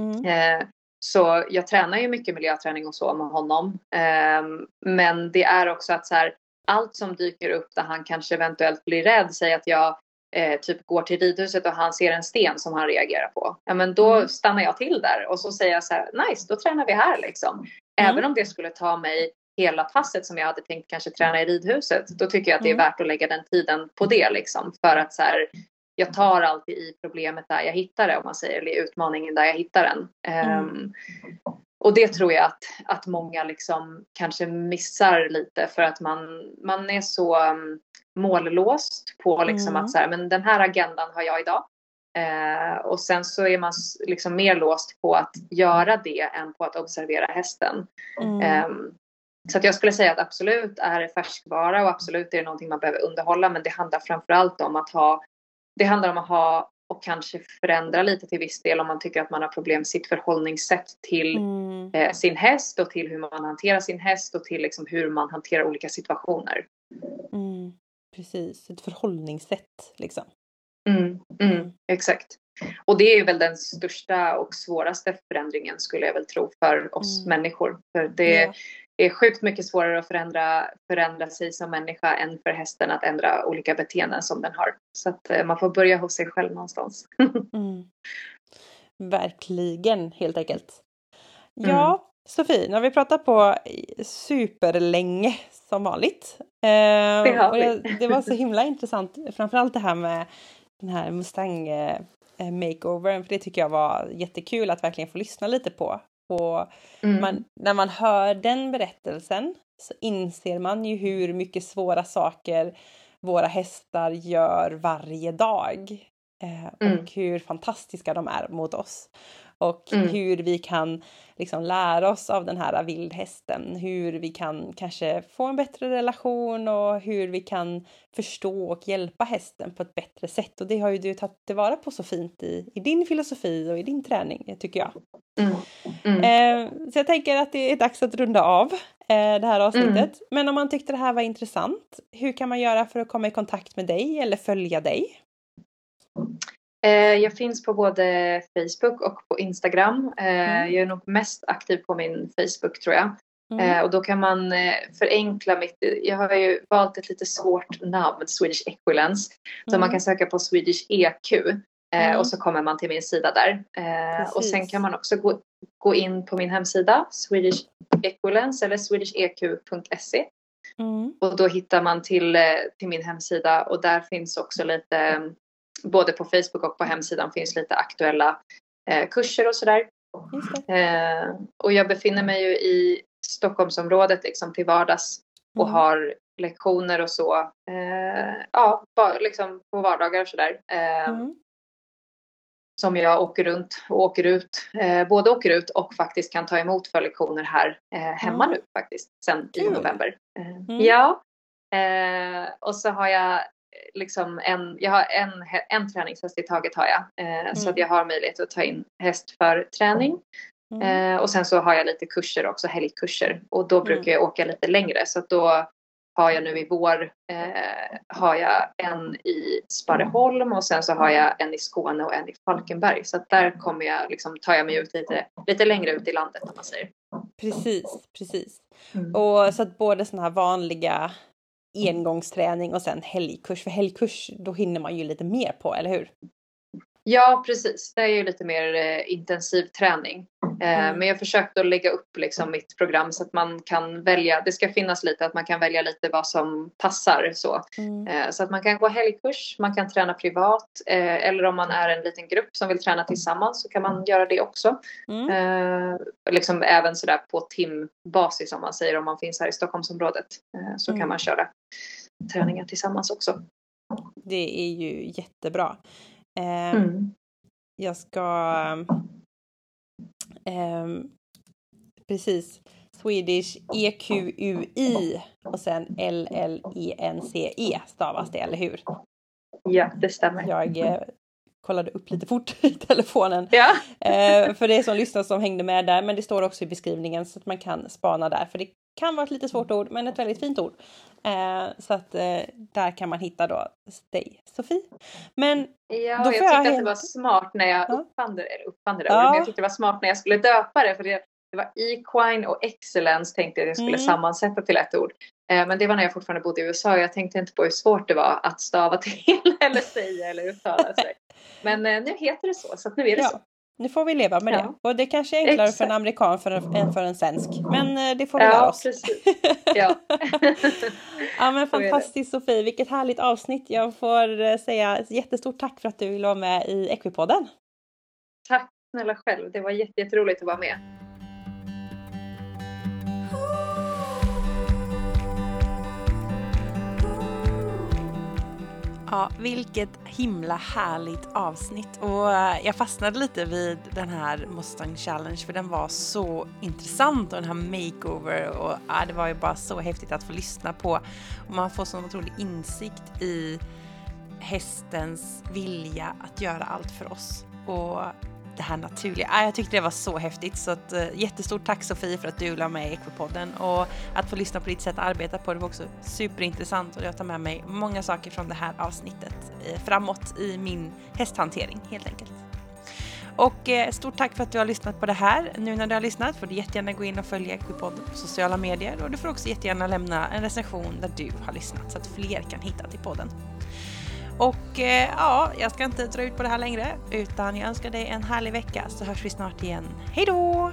Mm. Eh, så jag tränar ju mycket miljöträning och så med honom. Eh, men det är också att så här, allt som dyker upp där han kanske eventuellt blir rädd, säg att jag eh, typ går till ridhuset och han ser en sten som han reagerar på. Ja men då mm. stannar jag till där och så säger jag så här, nice då tränar vi här liksom. Mm. Även om det skulle ta mig hela passet som jag hade tänkt kanske träna i ridhuset. Då tycker jag att det är mm. värt att lägga den tiden på det liksom. För att så här, jag tar alltid i problemet där jag hittar det om man säger, eller utmaningen där jag hittar den. Um, och det tror jag att, att många liksom kanske missar lite för att man, man är så um, mållåst på liksom mm. att så här, men den här agendan har jag idag. Eh, och sen så är man liksom mer låst på att göra det än på att observera hästen. Mm. Eh, så jag skulle säga att absolut är det färskvara och absolut är det någonting man behöver underhålla men det handlar framförallt om att ha det handlar om att ha och kanske förändra lite till viss del om man tycker att man har problem sitt förhållningssätt till mm. eh, sin häst och till hur man hanterar sin häst och till liksom hur man hanterar olika situationer. Mm. Precis, ett förhållningssätt liksom. Mm, mm, mm, exakt. Och det är väl den största och svåraste förändringen skulle jag väl tro för oss mm. människor. För det ja. Är sjukt mycket svårare att förändra, förändra sig som människa än för hästen att ändra olika beteenden som den har. Så att eh, man får börja hos sig själv någonstans. mm. Verkligen, helt enkelt. Ja, mm. Sofie, nu har vi pratat på superlänge som vanligt. Eh, det, och det, det, var så himla intressant, framförallt det här med den här Mustang eh, makeovern, för det tycker jag var jättekul att verkligen få lyssna lite på. Och mm. man, när man hör den berättelsen så inser man ju hur mycket svåra saker våra hästar gör varje dag. Eh, mm. Och hur fantastiska de är mot oss. Och mm. hur vi kan liksom lära oss av den här vildhästen, hur vi kan kanske få en bättre relation och hur vi kan förstå och hjälpa hästen på ett bättre sätt. Och det har ju du tagit tillvara på så fint i, i din filosofi och i din träning, tycker jag. Mm. Mm. Eh, så jag tänker att det är dags att runda av eh, det här avsnittet. Mm. Men om man tyckte det här var intressant, hur kan man göra för att komma i kontakt med dig eller följa dig? Eh, jag finns på både Facebook och på Instagram. Eh, mm. Jag är nog mest aktiv på min Facebook tror jag. Mm. Eh, och då kan man förenkla mitt, jag har ju valt ett lite svårt namn, Swedish Equilence. Så mm. man kan söka på Swedish EQ mm. och så kommer man till min sida där. Precis. Och sen kan man också gå, gå in på min hemsida Swedish Equilence eller swedisheq.se. Mm. Och då hittar man till, till min hemsida och där finns också lite både på Facebook och på hemsidan finns lite aktuella eh, kurser och sådär. Eh, och jag befinner mig ju i Stockholmsområdet liksom till vardags och mm. har lektioner och så. Eh, ja, bara, liksom på vardagar och sådär. Eh, mm. Som jag åker runt och åker ut. Eh, både åker ut och faktiskt kan ta emot för lektioner här eh, hemma mm. nu faktiskt. Sen i november. Mm. Ja. och så har jag liksom en, jag har en, en träningshäst i taget har jag. Eh, mm. Så att jag har möjlighet att ta in häst för träning. Mm. Eh, och sen så har jag lite kurser också, helgkurser. Och då mm. brukar jag åka lite längre. Så att då har jag nu i vår eh, har jag en i Sparreholm och sen så har jag en i Skåne och en i Falkenberg. Så att där kommer jag liksom, tar jag mig ut lite, lite längre ut i landet om man säger. Precis, precis. Mm. Och så att både sådana här vanliga engångsträning och sen helgkurs. För helgkurs, då hinner man ju lite mer på, eller hur? Ja, precis. Det är ju lite mer eh, intensiv träning. Eh, mm. Men jag försökte att lägga upp liksom mitt program så att man kan välja. Det ska finnas lite att man kan välja lite vad som passar så. Mm. Eh, så att man kan gå helgkurs, man kan träna privat eh, eller om man är en liten grupp som vill träna tillsammans så kan man göra det också. Mm. Liksom även sådär på timbasis om man säger om man finns här i Stockholmsområdet så kan mm. man köra träningar tillsammans också. Det är ju jättebra. Mm. Jag ska... Eh, precis. Swedish EQUI och sen L-L-E-N-C-E -E stavas det, eller hur? Ja, det stämmer. Jag eh, kollade upp lite fort i telefonen. Ja. eh, för det som lyssnar som hängde med där, men det står också i beskrivningen så att man kan spana där. För det kan vara ett lite svårt ord, men ett väldigt fint ord. Eh, så att eh, där kan man hitta då dig, Sofie. Men ja, jag tyckte jag... att det var smart när jag ja. uppfann det, eller uppfann det ja. men jag tyckte det var smart när jag skulle döpa det. För det, det var equine och excellence tänkte jag att jag skulle mm. sammansätta till ett ord. Eh, men det var när jag fortfarande bodde i USA. Jag tänkte inte på hur svårt det var att stava till eller säga eller uttala sig. Men eh, nu heter det så, så nu är det ja. så. Nu får vi leva med ja. det. Och det kanske är enklare Exakt. för en amerikan för en, än för en svensk. Men eh, det får vi ja, lära oss. Precis. Ja. ja men fantastiskt Sofie, vilket härligt avsnitt. Jag får eh, säga jättestort tack för att du ville vara med i Equipodden. Tack snälla själv, det var jätteroligt att vara med. Ja, vilket himla härligt avsnitt. Och eh, jag fastnade lite vid den här Mustang Challenge för den var så intressant och den här makeover och ja, det var ju bara så häftigt att få lyssna på. Och man får sån otrolig insikt i hästens vilja att göra allt för oss. Och det här naturliga. Jag tyckte det var så häftigt så att, eh, jättestort tack Sofie för att du la med i Equipodden och att få lyssna på ditt sätt att arbeta på det var också superintressant och jag tar med mig många saker från det här avsnittet eh, framåt i min hästhantering helt enkelt. Och eh, stort tack för att du har lyssnat på det här. Nu när du har lyssnat får du jättegärna gå in och följa Equipodden på sociala medier och du får också jättegärna lämna en recension där du har lyssnat så att fler kan hitta till podden. Och eh, ja, jag ska inte dra ut på det här längre utan jag önskar dig en härlig vecka så hörs vi snart igen. Hej då!